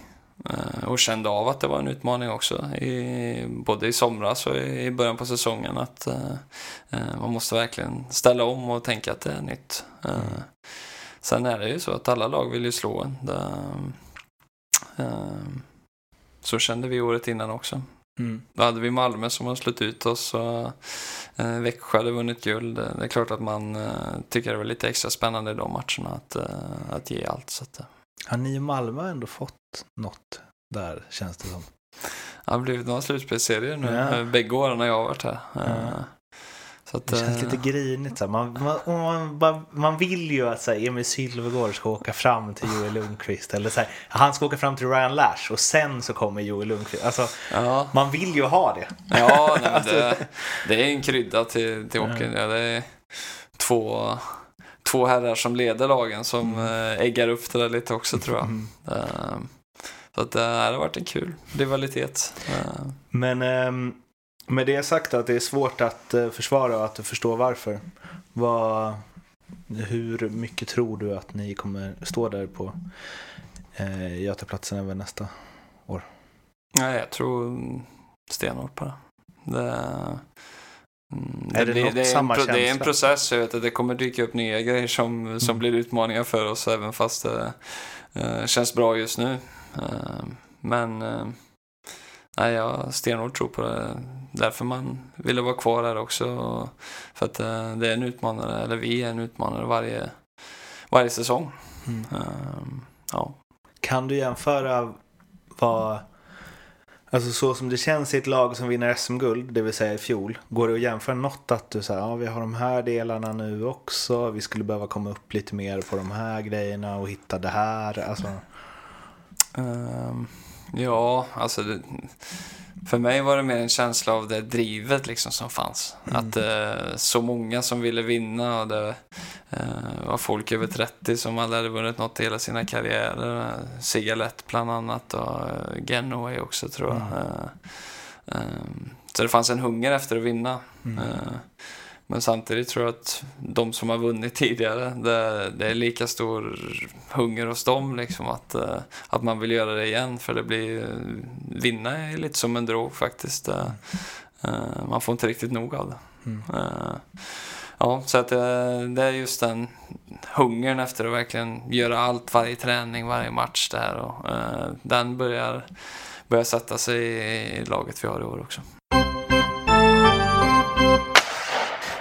Eh, och kände av att det var en utmaning också. I, både i somras och i början på säsongen. Att eh, eh, man måste verkligen ställa om och tänka att det är nytt. Eh, Sen är det ju så att alla lag vill ju slå en. Så kände vi året innan också. Mm. Då hade vi Malmö som har slut ut oss och eh, Växjö hade vunnit guld. Det det är klart att man eh, tycker det var lite extra spännande i de matcherna att, eh, att ge allt. Så att, eh, Har ni i Malmö ändå fått något där, känns det som? det har blivit några slutspelsserier nu, Ja. eh, bägge åren när jag har varit här. Eh, Ja. Så att, Det känns eh, lite grinigt. Så här. Man, man, man, man, vill ju att så här, Emil Sylvegård ska åka fram till Joel Lundqvist. Eller så här, han ska åka fram till Ryan Lash och sen så kommer Joel Lundqvist. Alltså, ja, man vill ju ha det. ja nej, <laughs> det, det är en krydda till, till hockeyn. Ja, det är två, två herrar som leder lagen som eh, äggar upp det där lite också tror jag. Mm. Eh, Så att det här har varit en kul rivalitet. Eh, Men ehm, med det sagt att det är svårt att eh, försvara och att förstå varför. Vad, hur mycket tror du att ni kommer stå där på eh, Götaplatsen även nästa? Nej, jag tror stenhårt på det. det Mm, Är det något det, är en, det är en process, jag vet att det kommer dyka upp nya grejer som, som Mm. blir utmaningar för oss även fast det eh, känns bra just nu. Eh, men eh, nej, jag stenhårt tror på det. Därför man ville vara kvar här också. För att eh, det är en utmanare, eller vi är en utmanare varje, varje säsong. Mm. Ja. Kan du jämföra vad, alltså så som det känns i ett lag som vinner SM-guld, det vill säga i fjol. Går det att jämföra något att du säger, ja vi har de här delarna nu också, vi skulle behöva komma upp lite mer på de här grejerna och hitta det här. Alltså, Ehm, ja, alltså det, för mig var det mer en känsla av det drivet liksom som fanns. Att eh, så många som ville vinna och det eh, var folk över 30 som aldrig hade vunnit något i hela sina karriärer. Sigalett bland annat och uh, Genoway också tror jag. Eh, ehm, så det fanns en hunger efter att vinna. Mm. Eh, men samtidigt tror jag att de som har vunnit tidigare, det, det är lika stor hunger hos dem liksom att, eh, att man vill göra det igen. För det blir, vinna är lite som en drog faktiskt. Eh, eh, man får inte riktigt nog av det. Mm. Eh, Ja, så att det, det är just den hungern efter att verkligen göra allt varje träning, varje match där. Och, eh, den börjar, börjar sätta sig i laget vi har i år också.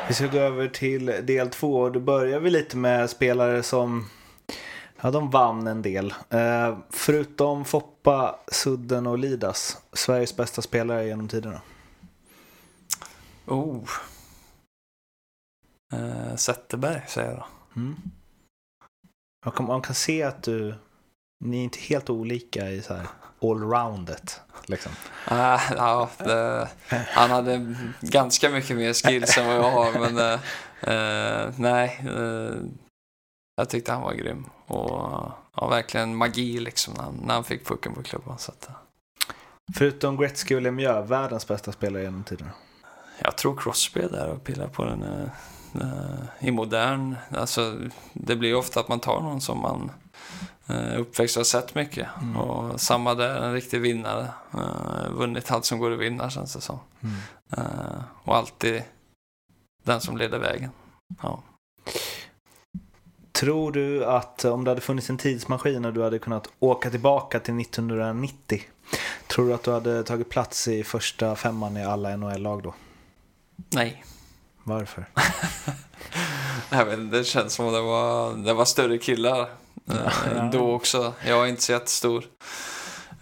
Vi ska gå över till del två och då börjar vi lite med spelare som Ja, de vann en del. Eh, förutom Foppa, Sudden och Lidas. Sveriges bästa spelare genom tiderna. Oh. Eh, Zetterberg säger jag då. Mm. Man, kan, man kan se att du... Ni är inte helt olika i så här allroundet. Liksom. Ah, ja, det, han hade ganska mycket mer skills än vad jag har, men eh, nej. Eh, jag tyckte han var grym. Och ja, verkligen magi liksom när han, när han fick pucken på klubban. Så att, Förutom Gretzky och Lemieux, världens bästa spelare genom tiderna. jag tror Crosby är där och pillar på den i modern. Alltså, det blir ofta att man tar någon som man uppväxt och har sett mycket. Mm. Och samma där, en riktig vinnare. Eh, vunnit allt som går att vinna känns det som. Mm. Eh, och alltid den som leder vägen. Ja. Tror du att om det hade funnits en tidsmaskin och du hade kunnat åka tillbaka till 1990. Tror du att du hade tagit plats i första femman i alla NHL-lag då? Nej. Varför? <laughs> Jag vet, det känns som att det var, det var större killar eh, Ja. då också. Jag är inte så jättestor.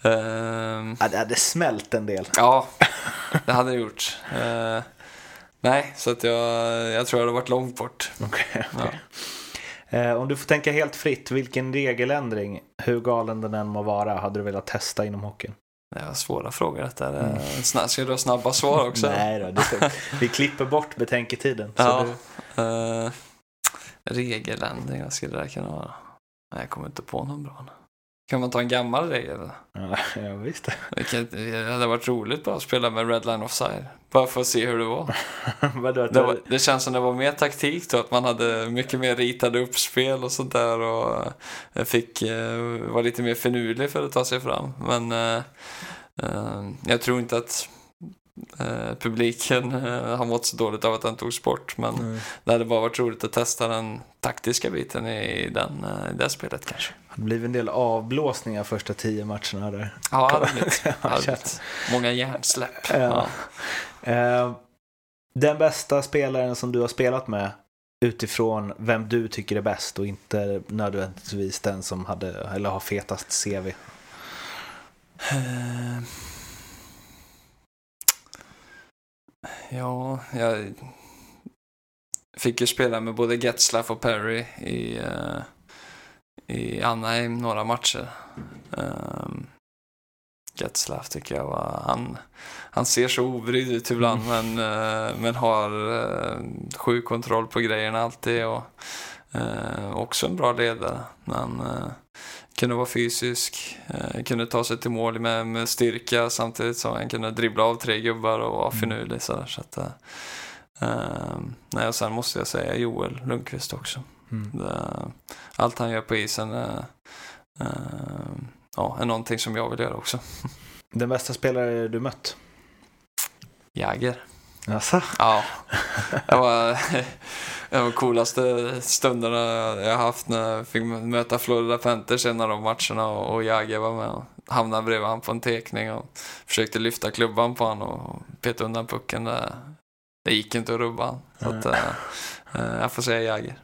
Ehm, Ja, det hade smält en del. ja, det hade det gjort. Eh, nej, så att jag, jag tror jag hade varit långt bort. Okej, Ja. okej. Eh, om du får tänka helt fritt, vilken regeländring, hur galen den än må vara, hade du velat testa inom hockeyn? Det var svåra frågor detta. Mm. Snabba, ska du ha snabba svar också? Nej då, det vi klipper bort betänketiden. Så Ja. du, Uh, regeländring, vad skulle det där kunna vara? Nej, jag kommer inte på någon bra. Kan man ta en gammal regel? Ja, <laughs> ja visst. Det, det hade varit roligt bara att spela med Red Line Offside. Bara för att se hur det var. <laughs> Det, var, det känns som det var mer taktik då, att man hade mycket mer ritade uppspel och sånt där och eh, fick eh, vara lite mer finurlig för att ta sig fram. Men eh, eh, jag tror inte att eh, publiken eh, har mått så dåligt av att den togs bort. Men Mm. det hade bara varit roligt att testa den taktiska biten i, den, eh, i det spelet kanske. Det blev en del avblåsningar första tio matcherna där. Ja, det. <laughs> Många hjärnsläpp. Ja. Ja. Den bästa spelaren som du har spelat med utifrån vem du tycker är bäst och inte nödvändigtvis den som hade, eller har fetast CV. Eh, Ja, jag fick ju spela med både Getzlaff och Perry i, eh, i Anaheim några matcher. Um, Getzlaff tycker jag var, han, han ser så obrydd ut ibland men, eh, men har uh, sjuk kontroll på grejerna alltid och eh, också en bra ledare. Men kunde vara fysisk, eh, kunde ta sig till mål med, med styrka samtidigt som han kunde dribbla av tre gubbar och vara finurlig. Så, där, så att, eh, eh, nej, och sen måste jag säga Joel Lundqvist också. Mm. Det, allt han gör på isen eh, eh, ja, är någonting som jag vill göra också. Den bästa spelare du mött? Jagger. Alltså, Ja, det var <laughs> det var coolaste stunderna jag haft när jag fick möta Florida Panthers en av de matcherna och, Jagger var med och hamnade bredvid han på en tekning och försökte lyfta klubban på honom och peta undan pucken. Det, det gick inte att rubba han. Så att, eh, jag får säga Jagger.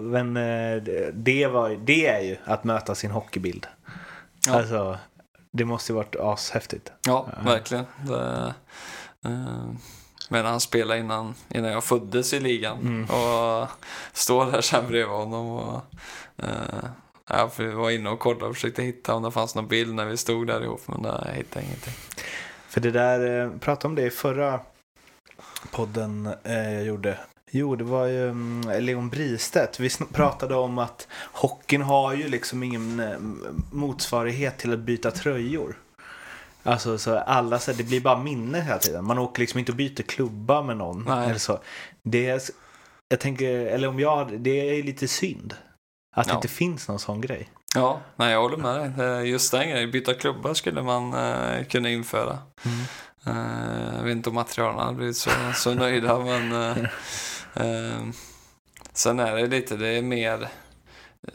men eh, det, var, det är ju att möta sin hockeybild. Ja. Alltså, det måste ju varit ashäftigt. Ja, verkligen. Det, men han spelade innan, innan jag föddes i ligan. Mm. Och står där sen bredvid honom. Och, eh, jag var inne och kollade och försökte hitta om det fanns någon bild när vi stod där ihop. Men där, jag hittade ingenting. För det där, eh, pratade om det i förra podden eh, jag gjorde. Jo, det var ju mm, Leon Bristedt. Vi pratade om att hockeyn har ju liksom ingen eh, motsvarighet till att byta tröjor. Alltså så alla, så här, det blir bara minne hela tiden. Man åker liksom inte och byter klubba med någon. Nej. Eller så. Det är, jag tänker, eller om jag det är lite synd. Att det Ja. inte finns någon sån grej. Ja, nej, jag håller med dig. Det- Just den grejen, byta klubba skulle man eh, kunna införa. Eh, jag vet inte om materialen hade blivit så, så nöjda, <laughs> men eh, eh, sen är det lite, det är mer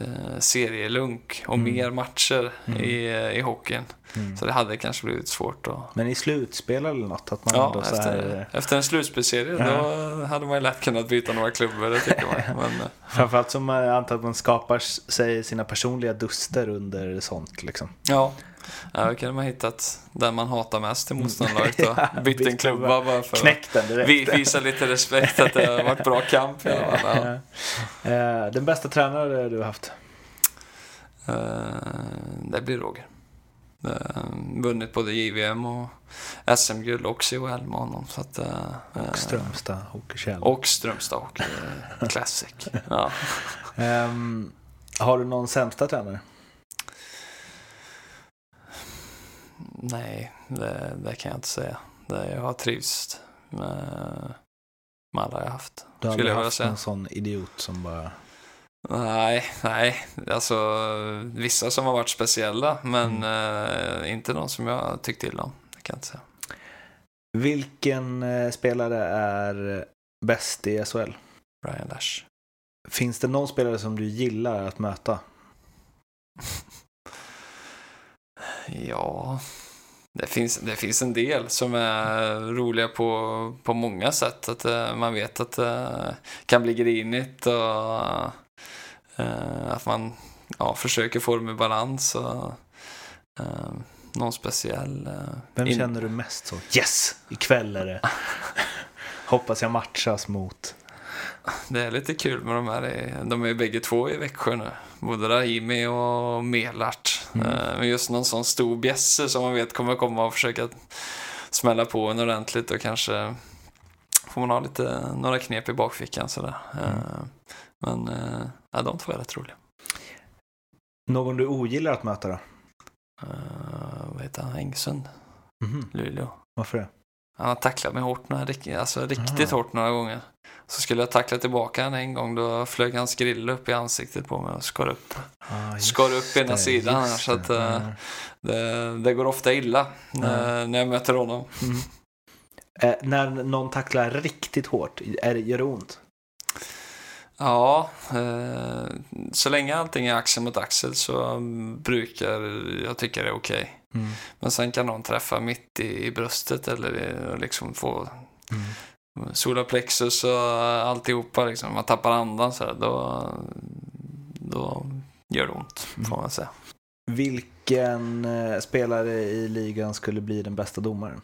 eh, serielunk och Mm. mer matcher Mm. i, i hockeyn. Mm. Så det hade kanske blivit svårt att... Men i slutspel eller något, att man Ja, efter, här... efter en slutspelserie Ja. då hade man ju lätt kunnat byta några klubbor, det tycker man. <laughs> Men, eh, Framförallt som jag antar att man skapar sig sina personliga duster under sånt liksom. ja, ja, då kunde man hittat den man hatar mest i motståndarlaget <laughs> och Ja, bytt en klubba. bara för att Knäck den direkt. vi, visa lite respekt att det har varit bra kamp fall. <laughs> Ja. Eh, Den bästa tränare du har haft? Eh, Det blir Roger. Eh, Vunnit både JVM och SM-guld och CHL med honom. Så att, eh, Och Strömstad Hockeykäll. Och Strömstad Hockey eh, Classic. <laughs> Ja. Ehm, har du någon sämsta tränare? Nej, det, det kan jag inte säga. Det, jag har trivts med, med alla jag haft. Du har aldrig haft säga. någon sån idiot som bara... Nej, nej. Alltså vissa som har varit speciella, men eh, inte någon som jag tyckt illa om. Det kan jag inte säga. Vilken eh, spelare är bäst i SHL? Brian Lash. Finns det någon spelare som du gillar att möta? <laughs> Ja, det finns, det finns en del som är roliga på, på många sätt. Att eh, man vet att det kan bli grinigt och eh, att man ja, försöker få det med balans. Och, eh, någon speciell... eh, Vem in- känner du mest så? Yes! Ikväll är det. <laughs> Hoppas jag matchas mot. Det är lite kul med de här. i- De är ju bägge två i Växjö nu. Både Rahimi och Melart. Mm. Eh, Men just någon sån stor bjässe som man vet kommer komma och försöka smälla på en ordentligt och kanske får man ha lite, några knep i bakfickan sådär. Mm. Eh, Men eh, ja, de två är rätt roliga. Någon du ogillar att möta då? Uh, vad heter han? Engsund? Mhm. Luleå. Varför det? Han har tacklat mig hårt, några, alltså riktigt Aha. hårt några gånger. Så skulle jag tackla tillbaka han en gång, då flög hans grill upp i ansiktet på mig och skar upp, Ah, skar upp ena det, sidan. Här, så att, det. Ja. det, det går ofta illa när, när jag möter honom. Mm. Eh, när någon tacklar riktigt hårt, är det, gör det ont? Ja, eh, så länge allting är axel mot axel så mm, brukar jag tycka det är okej. Mm. Men sen kan någon träffa mitt i, i bröstet eller liksom få Mm. solarplexus och alltihopa. Liksom. Man tappar andan så här, då, då gör det ont, får man säga. Vilken eh, spelare i ligan skulle bli den bästa domaren?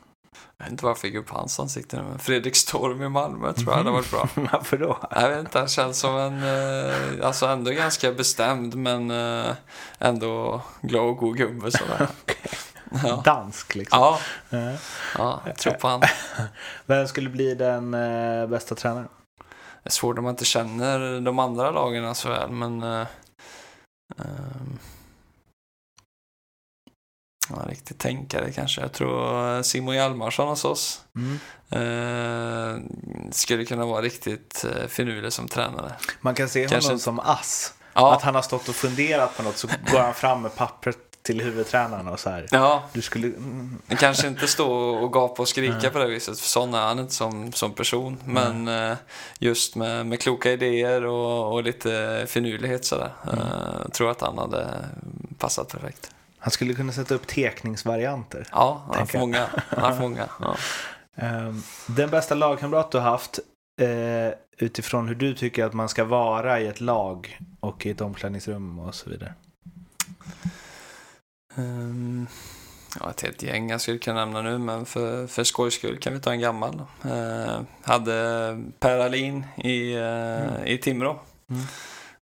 Jag vet inte varför jag fick upp hans ansikte nu, men Fredrik Storm i Malmö tror jag hade varit bra. <laughs> Varför då? Jag vet inte, han känns som en, eh, alltså ändå ganska bestämd men eh, ändå glad och god gubbe sådär. <laughs> Ja. Dansk liksom. Ja, Ja. ja, jag tror på han. <laughs> Vem skulle bli den eh, bästa tränaren? Det är svårt om man inte känner de andra lagen så väl, men... Ja, riktigt tänkare kanske. Jag tror eh, Simon Hjalmarsson hos oss Mm. eh, skulle kunna vara riktigt uh, finurlig som tränare. Man kan se Kanske honom som ass. Ja, Att han har stått och funderat på något så går han fram med pappret till huvudtränaren och så här. ja Du skulle... Mm, kanske inte stå och gapa och skrika på det viset, för sån är han inte som, som person. Men eh, just med, med kloka idéer och, och lite finurlighet sådär. Uh, tror att han hade passat perfekt. Han skulle kunna sätta upp tekningsvarianter. Ja, han har jag. många. Han har många. Ja. <laughs> Ehm, den bästa lagkamrat du har haft eh, utifrån hur du tycker att man ska vara i ett lag och i ett omklädningsrum och så vidare. Um, ja, ett helt gäng jag skulle kunna nämna nu, men för, för skojs skull kan vi ta en gammal. Uh, hade Per Alin i, uh, i Timrå. Mm.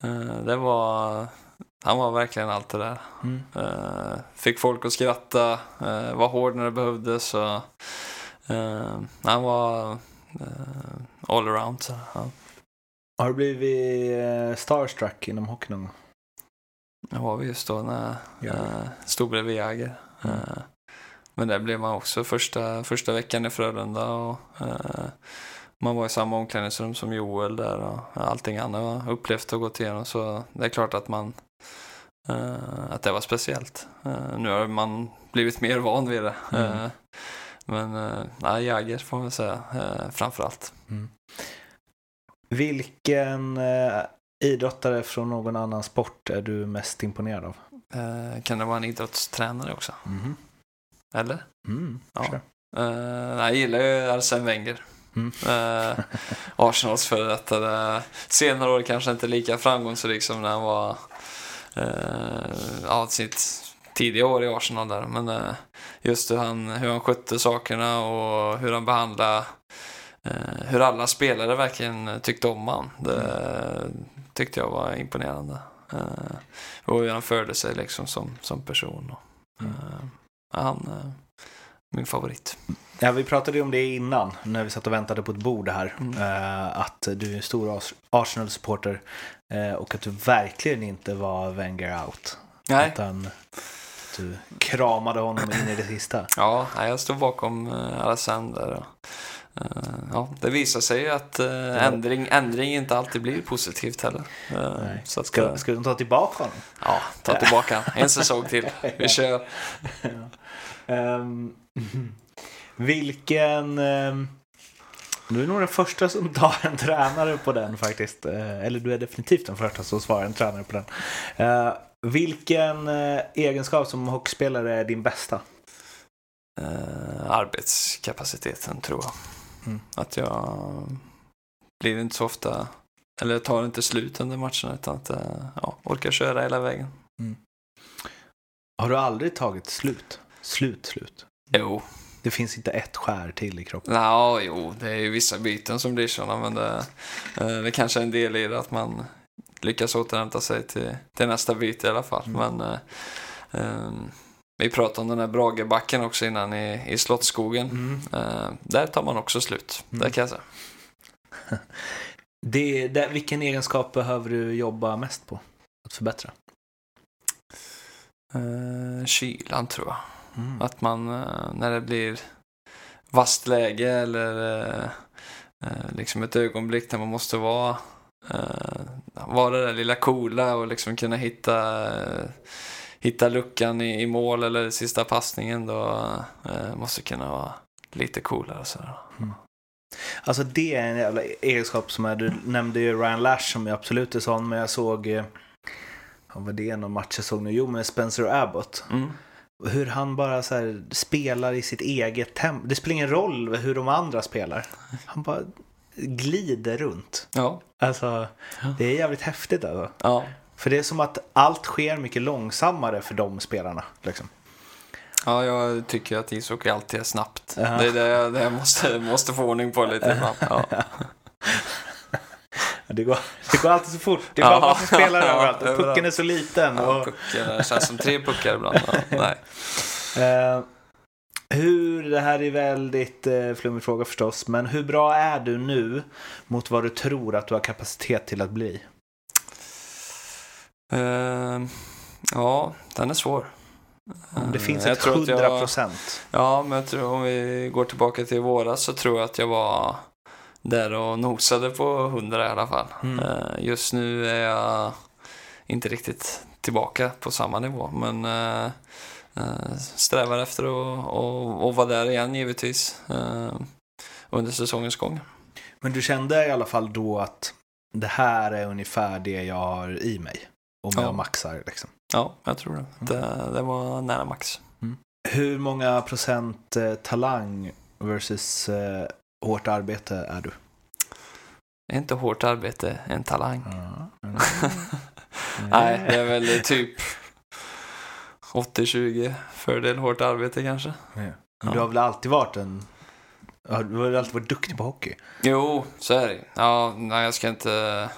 Eh, det var, han var verkligen allt det där. Mm. Eh, fick folk att skratta, uh, var hård när det behövdes. Och, eh, han var uh, all around. Så, ja. Har du blivit eh, starstruck inom hockey någon gång? Det var vi just då när Ja. uh, stod bredvid Jäger. Mm. Eh, men det blev man också första, första veckan i Frölunda. Och, eh, man var i samma omklädningsrum som Joel där och allting han har upplevt och gått igenom. Så det är klart att man eh, att det var speciellt. Eh, nu har man blivit mer van vid det. Mm. Eh, men nej, Jäger får man säga uh, framför allt. Vilken eh, idrottare från någon annan sport är du mest imponerad av? Eh, kan det vara en idrottstränare också? Mhm. Eller? Mm, Ja. sure. Jag gillar ju Arsene Wenger. Mm. Eh, Arsenals före detta. Det- Senare år kanske inte lika framgångsrik som när han var ja, sitt tidiga år i Arsenal där. Men eh, just hur han, hur han skötte sakerna och hur han behandlade eh, hur alla spelare verkligen tyckte om han. Det tyckte jag var imponerande. Eh, och hur han förde sig liksom som, som person. Mm. eh, han min favorit. Ja, vi pratade ju om det innan när vi satt och väntade på ett bord här. Mm. eh, att du är en stor Ars- Arsenal-supporter eh, och att du verkligen inte var Wenger out. Nej. Utan att du kramade honom in i det sista. <laughs> Ja, jag står bakom uh, Alexander. Eh, ja, det visar sig ju att eh, ändring, ändring inte alltid blir positivt heller. Eh, Nej. så att, Ska, eh, ska de ta tillbaka honom? ja, ta tillbaka en säsong till. <laughs> Vi kör. Ehm, <laughs> vilken... Um, du är nog den första som tar en tränare på den faktiskt. Eh, eller du är definitivt den första som svarar en tränare på den. Eh, vilken eh, egenskap som hockeyspelare är din bästa? Arbetskapaciteten tror jag. Mm. Att jag blir inte så ofta, eller tar inte slut under matcherna utan att ja, orkar köra hela vägen. Har du aldrig tagit slut? Slut, slut. Jo, Det finns inte ett skär till i kroppen. Ja, jo, det är ju vissa byten som blir sådana, men det, eh, det kanske är en del i det att man lyckas återhämta sig till, till nästa byte i alla fall. Mm. Men ehm, vi pratade om den här Bragebacken också innan i, i Slottsskogen. Mm. Eh, där tar man också slut, Mm. det kan jag säga. <laughs> Det, det, vilken egenskap behöver du jobba mest på? Att förbättra? Eh, kylan tror jag. Mm. Att man, eh, när det blir vasst läge eller eh, eh, liksom ett ögonblick där man måste vara, eh, vara det där lilla coola och liksom kunna hitta, eh, hitta luckan i, i mål eller sista passningen då måste kunna vara lite coolare. och sådär. Alltså det är en jävla egenskap som är, du nämnde ju Ryan Lash som är absolut är sån, men jag såg, vad var det någon match jag såg nu? Jo, med Spencer Abbott. Mm. Hur han bara så spelar i sitt eget tempo. Det spelar ingen roll hur de andra spelar. Han bara glider runt. Ja, Alltså, det är jävligt häftigt alltså. ja. För det är som att allt sker mycket långsammare för de spelarna. Liksom. Ja, jag tycker att ishockey alltid är snabbt. Ja. Det är det jag, det jag måste, måste få ordning på lite. <laughs> Ja. Det går, det går alltid så fort. Det är bara Ja. massa spelare <laughs> Ja, överallt. Och pucken är så liten. Ja, Och, pucken, känns som tre puckar ibland. <laughs> Nej. eh, hur, det här är väldigt eh, flummig fråga förstås, men hur bra är du nu mot vad du tror att du har kapacitet till att bli? Eh, ja, den är svår. Det Eh, finns ett tror att 100 jag- procent. Ja, men jag tror om vi går tillbaka till våras så tror jag att jag var där och nosade på 100 i alla fall. Mm. Eh, Just nu är jag inte riktigt tillbaka på samma nivå, men eh, eh, strävar efter att vara där igen givetvis under säsongens gång. Men du kände i alla fall då att det här är ungefär det jag har i mig. Om Ja. jag maxar liksom. Ja, jag tror det. Det, det var nära max. Hur många procent talang versus hårt arbete är du? Är inte hårt arbete en talang? Ja. <laughs> Nej, det är väl typ 80-20 fördel hårt arbete kanske. Men du har väl alltid varit en... ja, Du har alltid varit duktig på hockey? Jo, så är det Ja, nej, jag ska inte...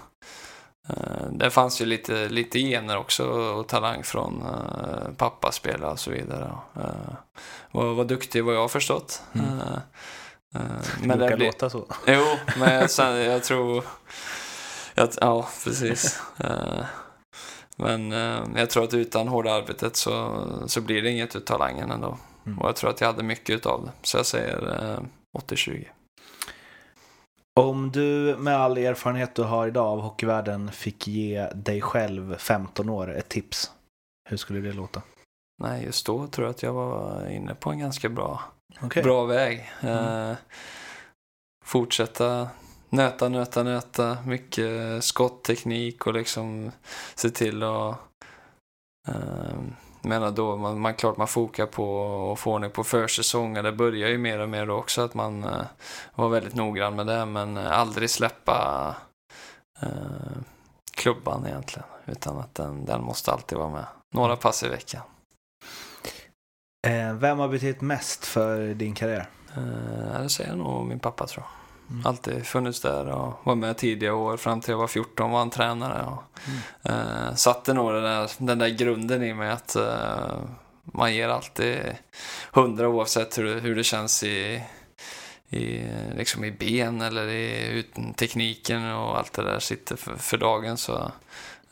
eh, det fanns ju lite, lite gener också och talang från uh, pappa spela och så vidare. Uh, var, var duktig vad jag har förstått. Mm. Eh, <laughs> Det men brukar det blir, låta så. <laughs> Jo, men sen, jag tror... Jag, ja, precis. <laughs> Eh, men eh, jag tror att utan hårda arbetet så, så blir det inget utav talangen ändå. Mm. Och jag tror att jag hade mycket utav det. Så jag säger eh, 80-20. Om du med all erfarenhet du har idag av hockeyvärlden fick ge dig själv 15 år ett tips. Hur skulle det låta? Nej, just då tror jag att jag var inne på en ganska bra, Okay. bra väg. Mm. Uh, fortsätta nöta, nöta, nöta. Mycket skottteknik och liksom se till att... Ehm, uh, menar då, man, man klart man fokar på att få ordning på försäsongen. Det börjar ju mer och mer då också att man uh, var väldigt noggrann med det. Men aldrig släppa eh, klubban egentligen. Utan att den, den måste alltid vara med. Några pass i veckan. Eh, vem har betytt mest för din karriär? Eh, det säger nog min pappa tror jag. Mm. Alltid funnits där och var med tidiga år. Fram till jag var 14 var han tränare. Och, Mm. eh, satte nog den där, den där grunden i mig att eh, man ger alltid hundra oavsett hur, det- hur det känns i, i, liksom i ben eller i ut, tekniken och allt det där sitter för, för dagen så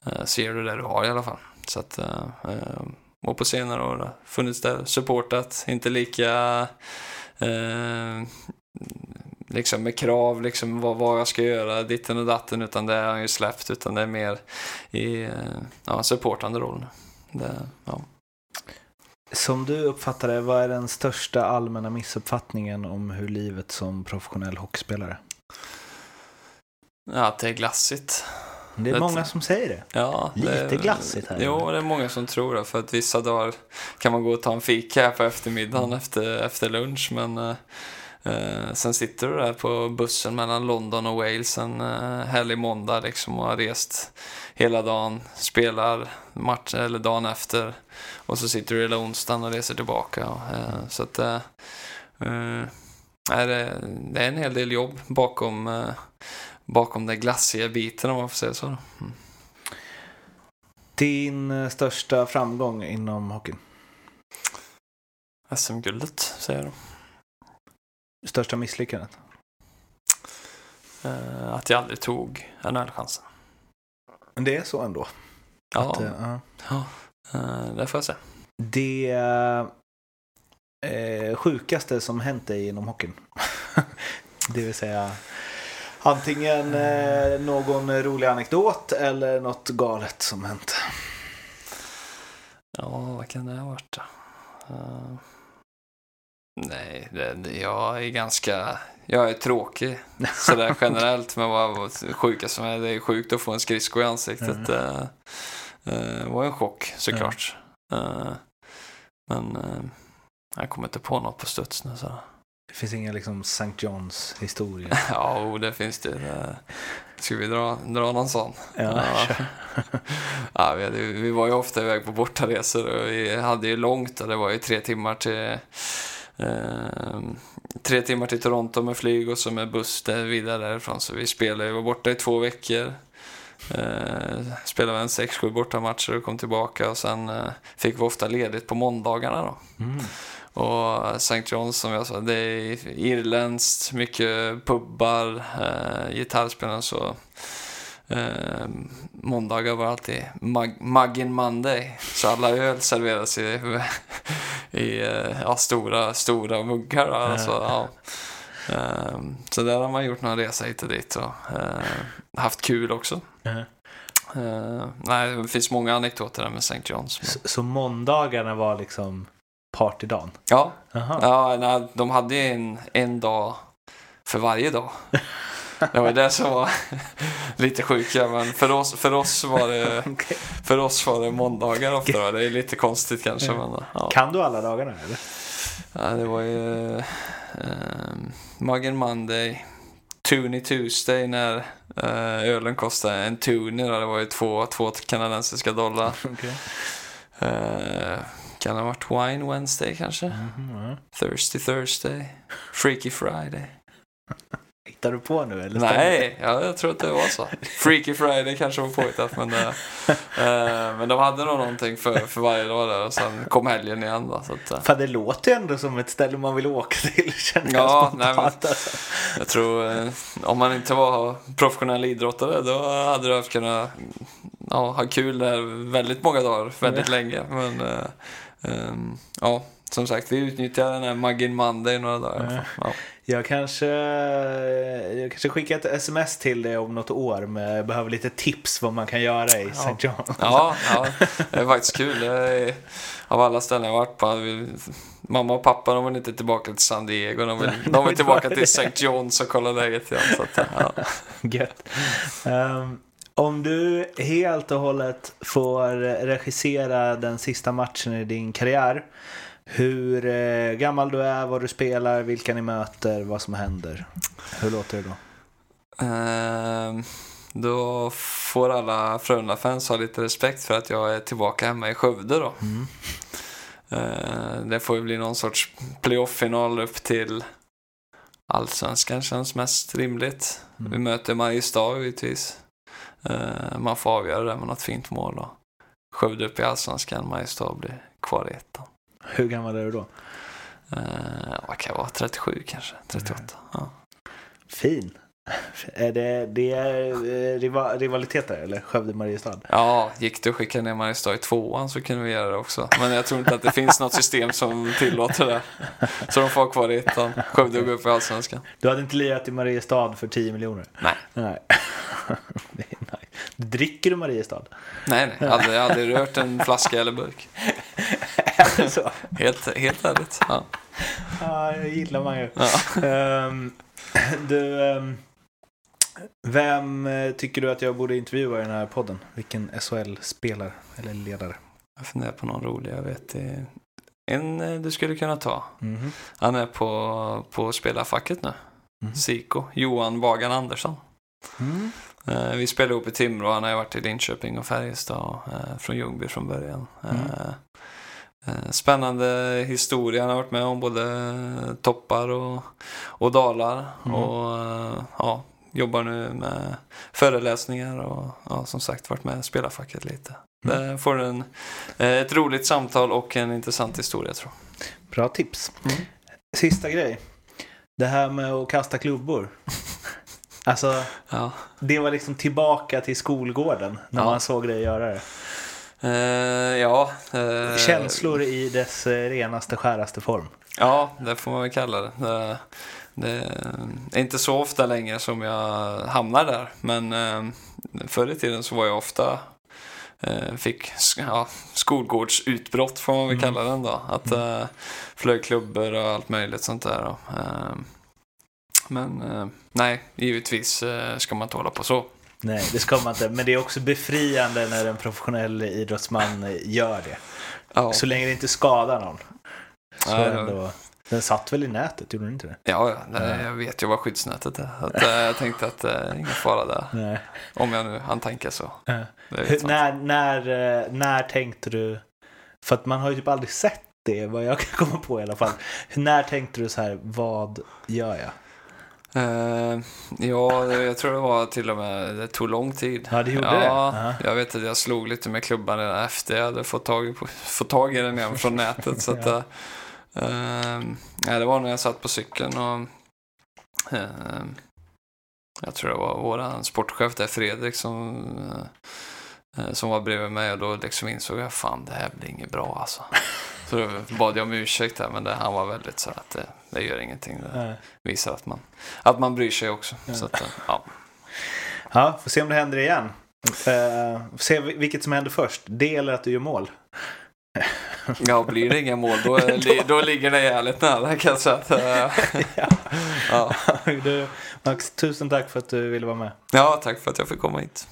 eh, ser du det du har i alla fall. Så att, eh, eh, och på senare år funnits där, supportat, inte lika eh, liksom med krav, liksom vad, vad jag ska göra, ditten och datten, utan det har han ju släppt, utan det är mer i eh, ja, supportande roll. Det, ja. Som du uppfattar det, vad är den största allmänna missuppfattningen om hur livet som professionell hockeyspelare? ja, att det är glassigt. Det är Det- många som säger det. Ja, Lite det, glassigt här. Jo, det är många som tror det. För att vissa dagar kan man gå och ta en fika här på eftermiddagen efter, efter lunch. Men eh, eh, sen sitter du där på bussen mellan London och Wales en eh, härlig måndag liksom och har rest hela dagen, spelar match eller dagen efter. Och så sitter du hela onsdagen och reser tillbaka. Och, eh, så att eh, eh, det är en hel del jobb bakom, eh, bakom den glassiga biten om man får säga så. Mm. Din eh, största framgång inom hockeyn? SM-guldet, säger de. Största misslyckandet? Eh, att jag aldrig tog NHL-chansen. Men det är så ändå. Ja, Att, eh, ja. Eh, det får jag säga. det eh, sjukaste som hänt dig inom hockeyn? <laughs> det vill säga antingen eh, någon rolig anekdot eller något galet som hänt. Ja, vad kan det ha varit? Uh, nej, det, det, jag är ganska... Jag är tråkig sådär <laughs> generellt. Men vad sjuka som är, det är sjukt att få en skridsko i ansiktet. Mm. uh, uh, var en chock såklart. Mm. men jag kommer inte på något på studs nu. Så. Det finns inga liksom St. Johns historia? <laughs> ja, det finns det. Ska vi dra, dra någon sån? Ja, ja. <laughs> ja vi, hade, vi, var ju ofta iväg på bortaresor och vi hade ju långt och det var ju tre timmar till eh, tre timmar till Toronto med flyg och så med buss där vidare därifrån. Så vi spelade, vi var borta i två veckor. Eh, spelade en sex, sju bortamatcher och kom tillbaka och sen eh, fick vi ofta ledigt på måndagarna då. Mm. Och St. John's som jag sa, det är irländskt, mycket pubbar, eh, gitarrspelare så. Eh, måndagar var alltid mug, Muggin Monday. Så alla öl serveras i, <laughs> i eh, ja, stora, stora muggar. Alltså, ja. eh, så där har man gjort några resa hit och dit och eh, haft kul också. Mm. Nej, det finns många anekdoter där med St. John's. Så, så måndagarna var liksom partydagen? Ja, ja nej, de hade ju en, en dag för varje dag. <laughs> Det var det som var <laughs> lite sjuka, men för oss, för oss, var, det, <laughs> okay. för oss var det måndagar ofta. Det är lite konstigt kanske. Mm. Men, ja. Kan du alla dagarna eller? Ja, det var ju uh, Muggen Monday, Toonie Tuesday när uh, ölen kostade en toonie. Det var ju två, två kanadensiska dollar. Okay. Uh, kan ha varit Wine Wednesday kanske? Mm -hmm. Thirsty Thursday. Freaky Friday. Hittar du på nu eller? Nej, ja, jag tror att det var så. Freaky Friday kanske var påhittat men, äh, men de hade nog någonting för, för varje dag där och sen kom helgen igen då. Så att, äh. Fan det låter ju ändå som ett ställe man vill åka till <laughs> känner ja, jag nej, men, alltså. Jag tror äh, om man inte var professionell idrottare då hade du haft kunnat ja, ha kul där väldigt många dagar, väldigt mm. länge. Men Um, ja, som sagt, vi utnyttjar den här Muggin Monday några dagar. Ja. Jag kanske, jag kanske skickar ett sms till dig om något år med jag behöver lite tips vad man kan göra i St. John. Ja, ja, det är faktiskt kul. Är, av alla ställen jag varit på. Mamma och pappa de vill inte tillbaka till San Diego. De vill, de vill tillbaka till St. John's och kolla läget igen. Så att, ja. <laughs> Gött. Um, om du helt och hållet får regissera den sista matchen i din karriär. Hur eh, gammal du är, vad du spelar, vilka ni möter, vad som händer. Hur låter det då? Uh, då får alla Frölunda-fans ha lite respekt för att jag är tillbaka hemma i Skövde då. Mm. Uh, det får ju bli någon sorts playoff-final upp till Allsvenskan känns mest rimligt. Mm. Vi möter Mariestad givetvis. Uh, man får avgöra det med något fint mål. Och Skövde upp i Allsvenskan, Mariestad blir kvar i ettan. Hur gammal är du då? Uh, vad kan jag vara? 37 kanske? 38. Mm. Ja. Fin. <laughs> Är det, det är eh, rivaliteter eller? Skövde-Mariestad? Ja, gick det att skicka ner Mariestad i tvåan så kunde vi göra det också. Men jag tror inte att det finns något system som tillåter det. Så de får ha kvar i ettan. Skövde och gå upp i Allsvenskan. Du hade inte lirat i Mariestad för 10 miljoner? Nej. Nej. <laughs> Dricker du Mariestad? Nej, nej. Jag hade, jag hade rört en flaska eller burk. <laughs> så? Helt, helt ärligt. Ja. ja, det gillar man ju. Ja. Um, du, um, vem eh, tycker du att jag borde intervjua i den här podden? Vilken SHL-spelare eller ledare? Jag funderar på någon rolig. Jag vet en eh, du skulle kunna ta. Mm -hmm. Han är på, på spelarfacket nu. Mm. Siko. Johan Bagan Andersson. Mm. Eh, vi spelade ihop i Timrå, han har ju varit i Linköping och Färjestad, eh, från Ljungby från början. Mm. Eh, spännande historia, han har varit med om både toppar och, och dalar. Mm. Och ja, jobbar nu med föreläsningar och ja, som sagt varit med i spelarfacket lite. Mm. Där får en, ett roligt samtal och en intressant historia tror jag. Bra tips. Mm. Sista grej. Det här med att kasta klubbor. Alltså, ja. det var liksom tillbaka till skolgården när ja. man såg dig göra det. Eh, ja. eh, Känslor i dess eh, renaste, skäraste form. Ja, det får man väl kalla det. det. Det är inte så ofta längre som jag hamnar där. Men eh, förr i tiden så var jag ofta fick ja, skolgårdsutbrott får man väl kalla den då. Att eh, flög klubbor och allt möjligt sånt där. Och, men eh, nej, givetvis eh, ska man inte hålla på så. Nej, det ska man inte. Men det är också befriande när en professionell idrottsman eh, gör det. Ja, Så länge det inte skadar någon. Så Nej, ändå, den satt väl i nätet, gjorde den inte det? ja, ja jag vet ju vad skyddsnätet är. Att, jag tänkte att det är ingen fara där. Nej. Om jag nu hann tänka så. Ja. När, när, när tänkte du, för att man har ju typ aldrig sett det, vad jag kan komma på i alla fall. När tänkte du så här, vad gör jag? Eh, ja, jag tror det var till och med, det tog lång tid. Ja, det gjorde ja, det? Ja. Jag vet att jag slog lite med klubban redan efter jag hade fått tag, på, fått tag i den igen från nätet. Så <laughs> att, Ja. eh, ja, det var när jag satt på cykeln och eh, jag tror det var vår sportchef där, Fredrik, som, eh, som var bredvid mig och då liksom insåg jag fan det här blir inget bra alltså. <laughs> Så då bad jag om ursäkt där, men det, han var väldigt så att det, det gör ingenting. Det Nej. visar att man, att man bryr sig också. Så att, eh, ja. Ja, får se om det händer igen. Uh, se vilket som händer först, det eller att du gör mål. <laughs> ja, blir det inga mål då, då, <laughs> då ligger det jävligt nära kan jag säga. Eh, <laughs> ja. ja. du, Max, tusen tack för att du ville vara med. ja, tack för att jag fick komma hit.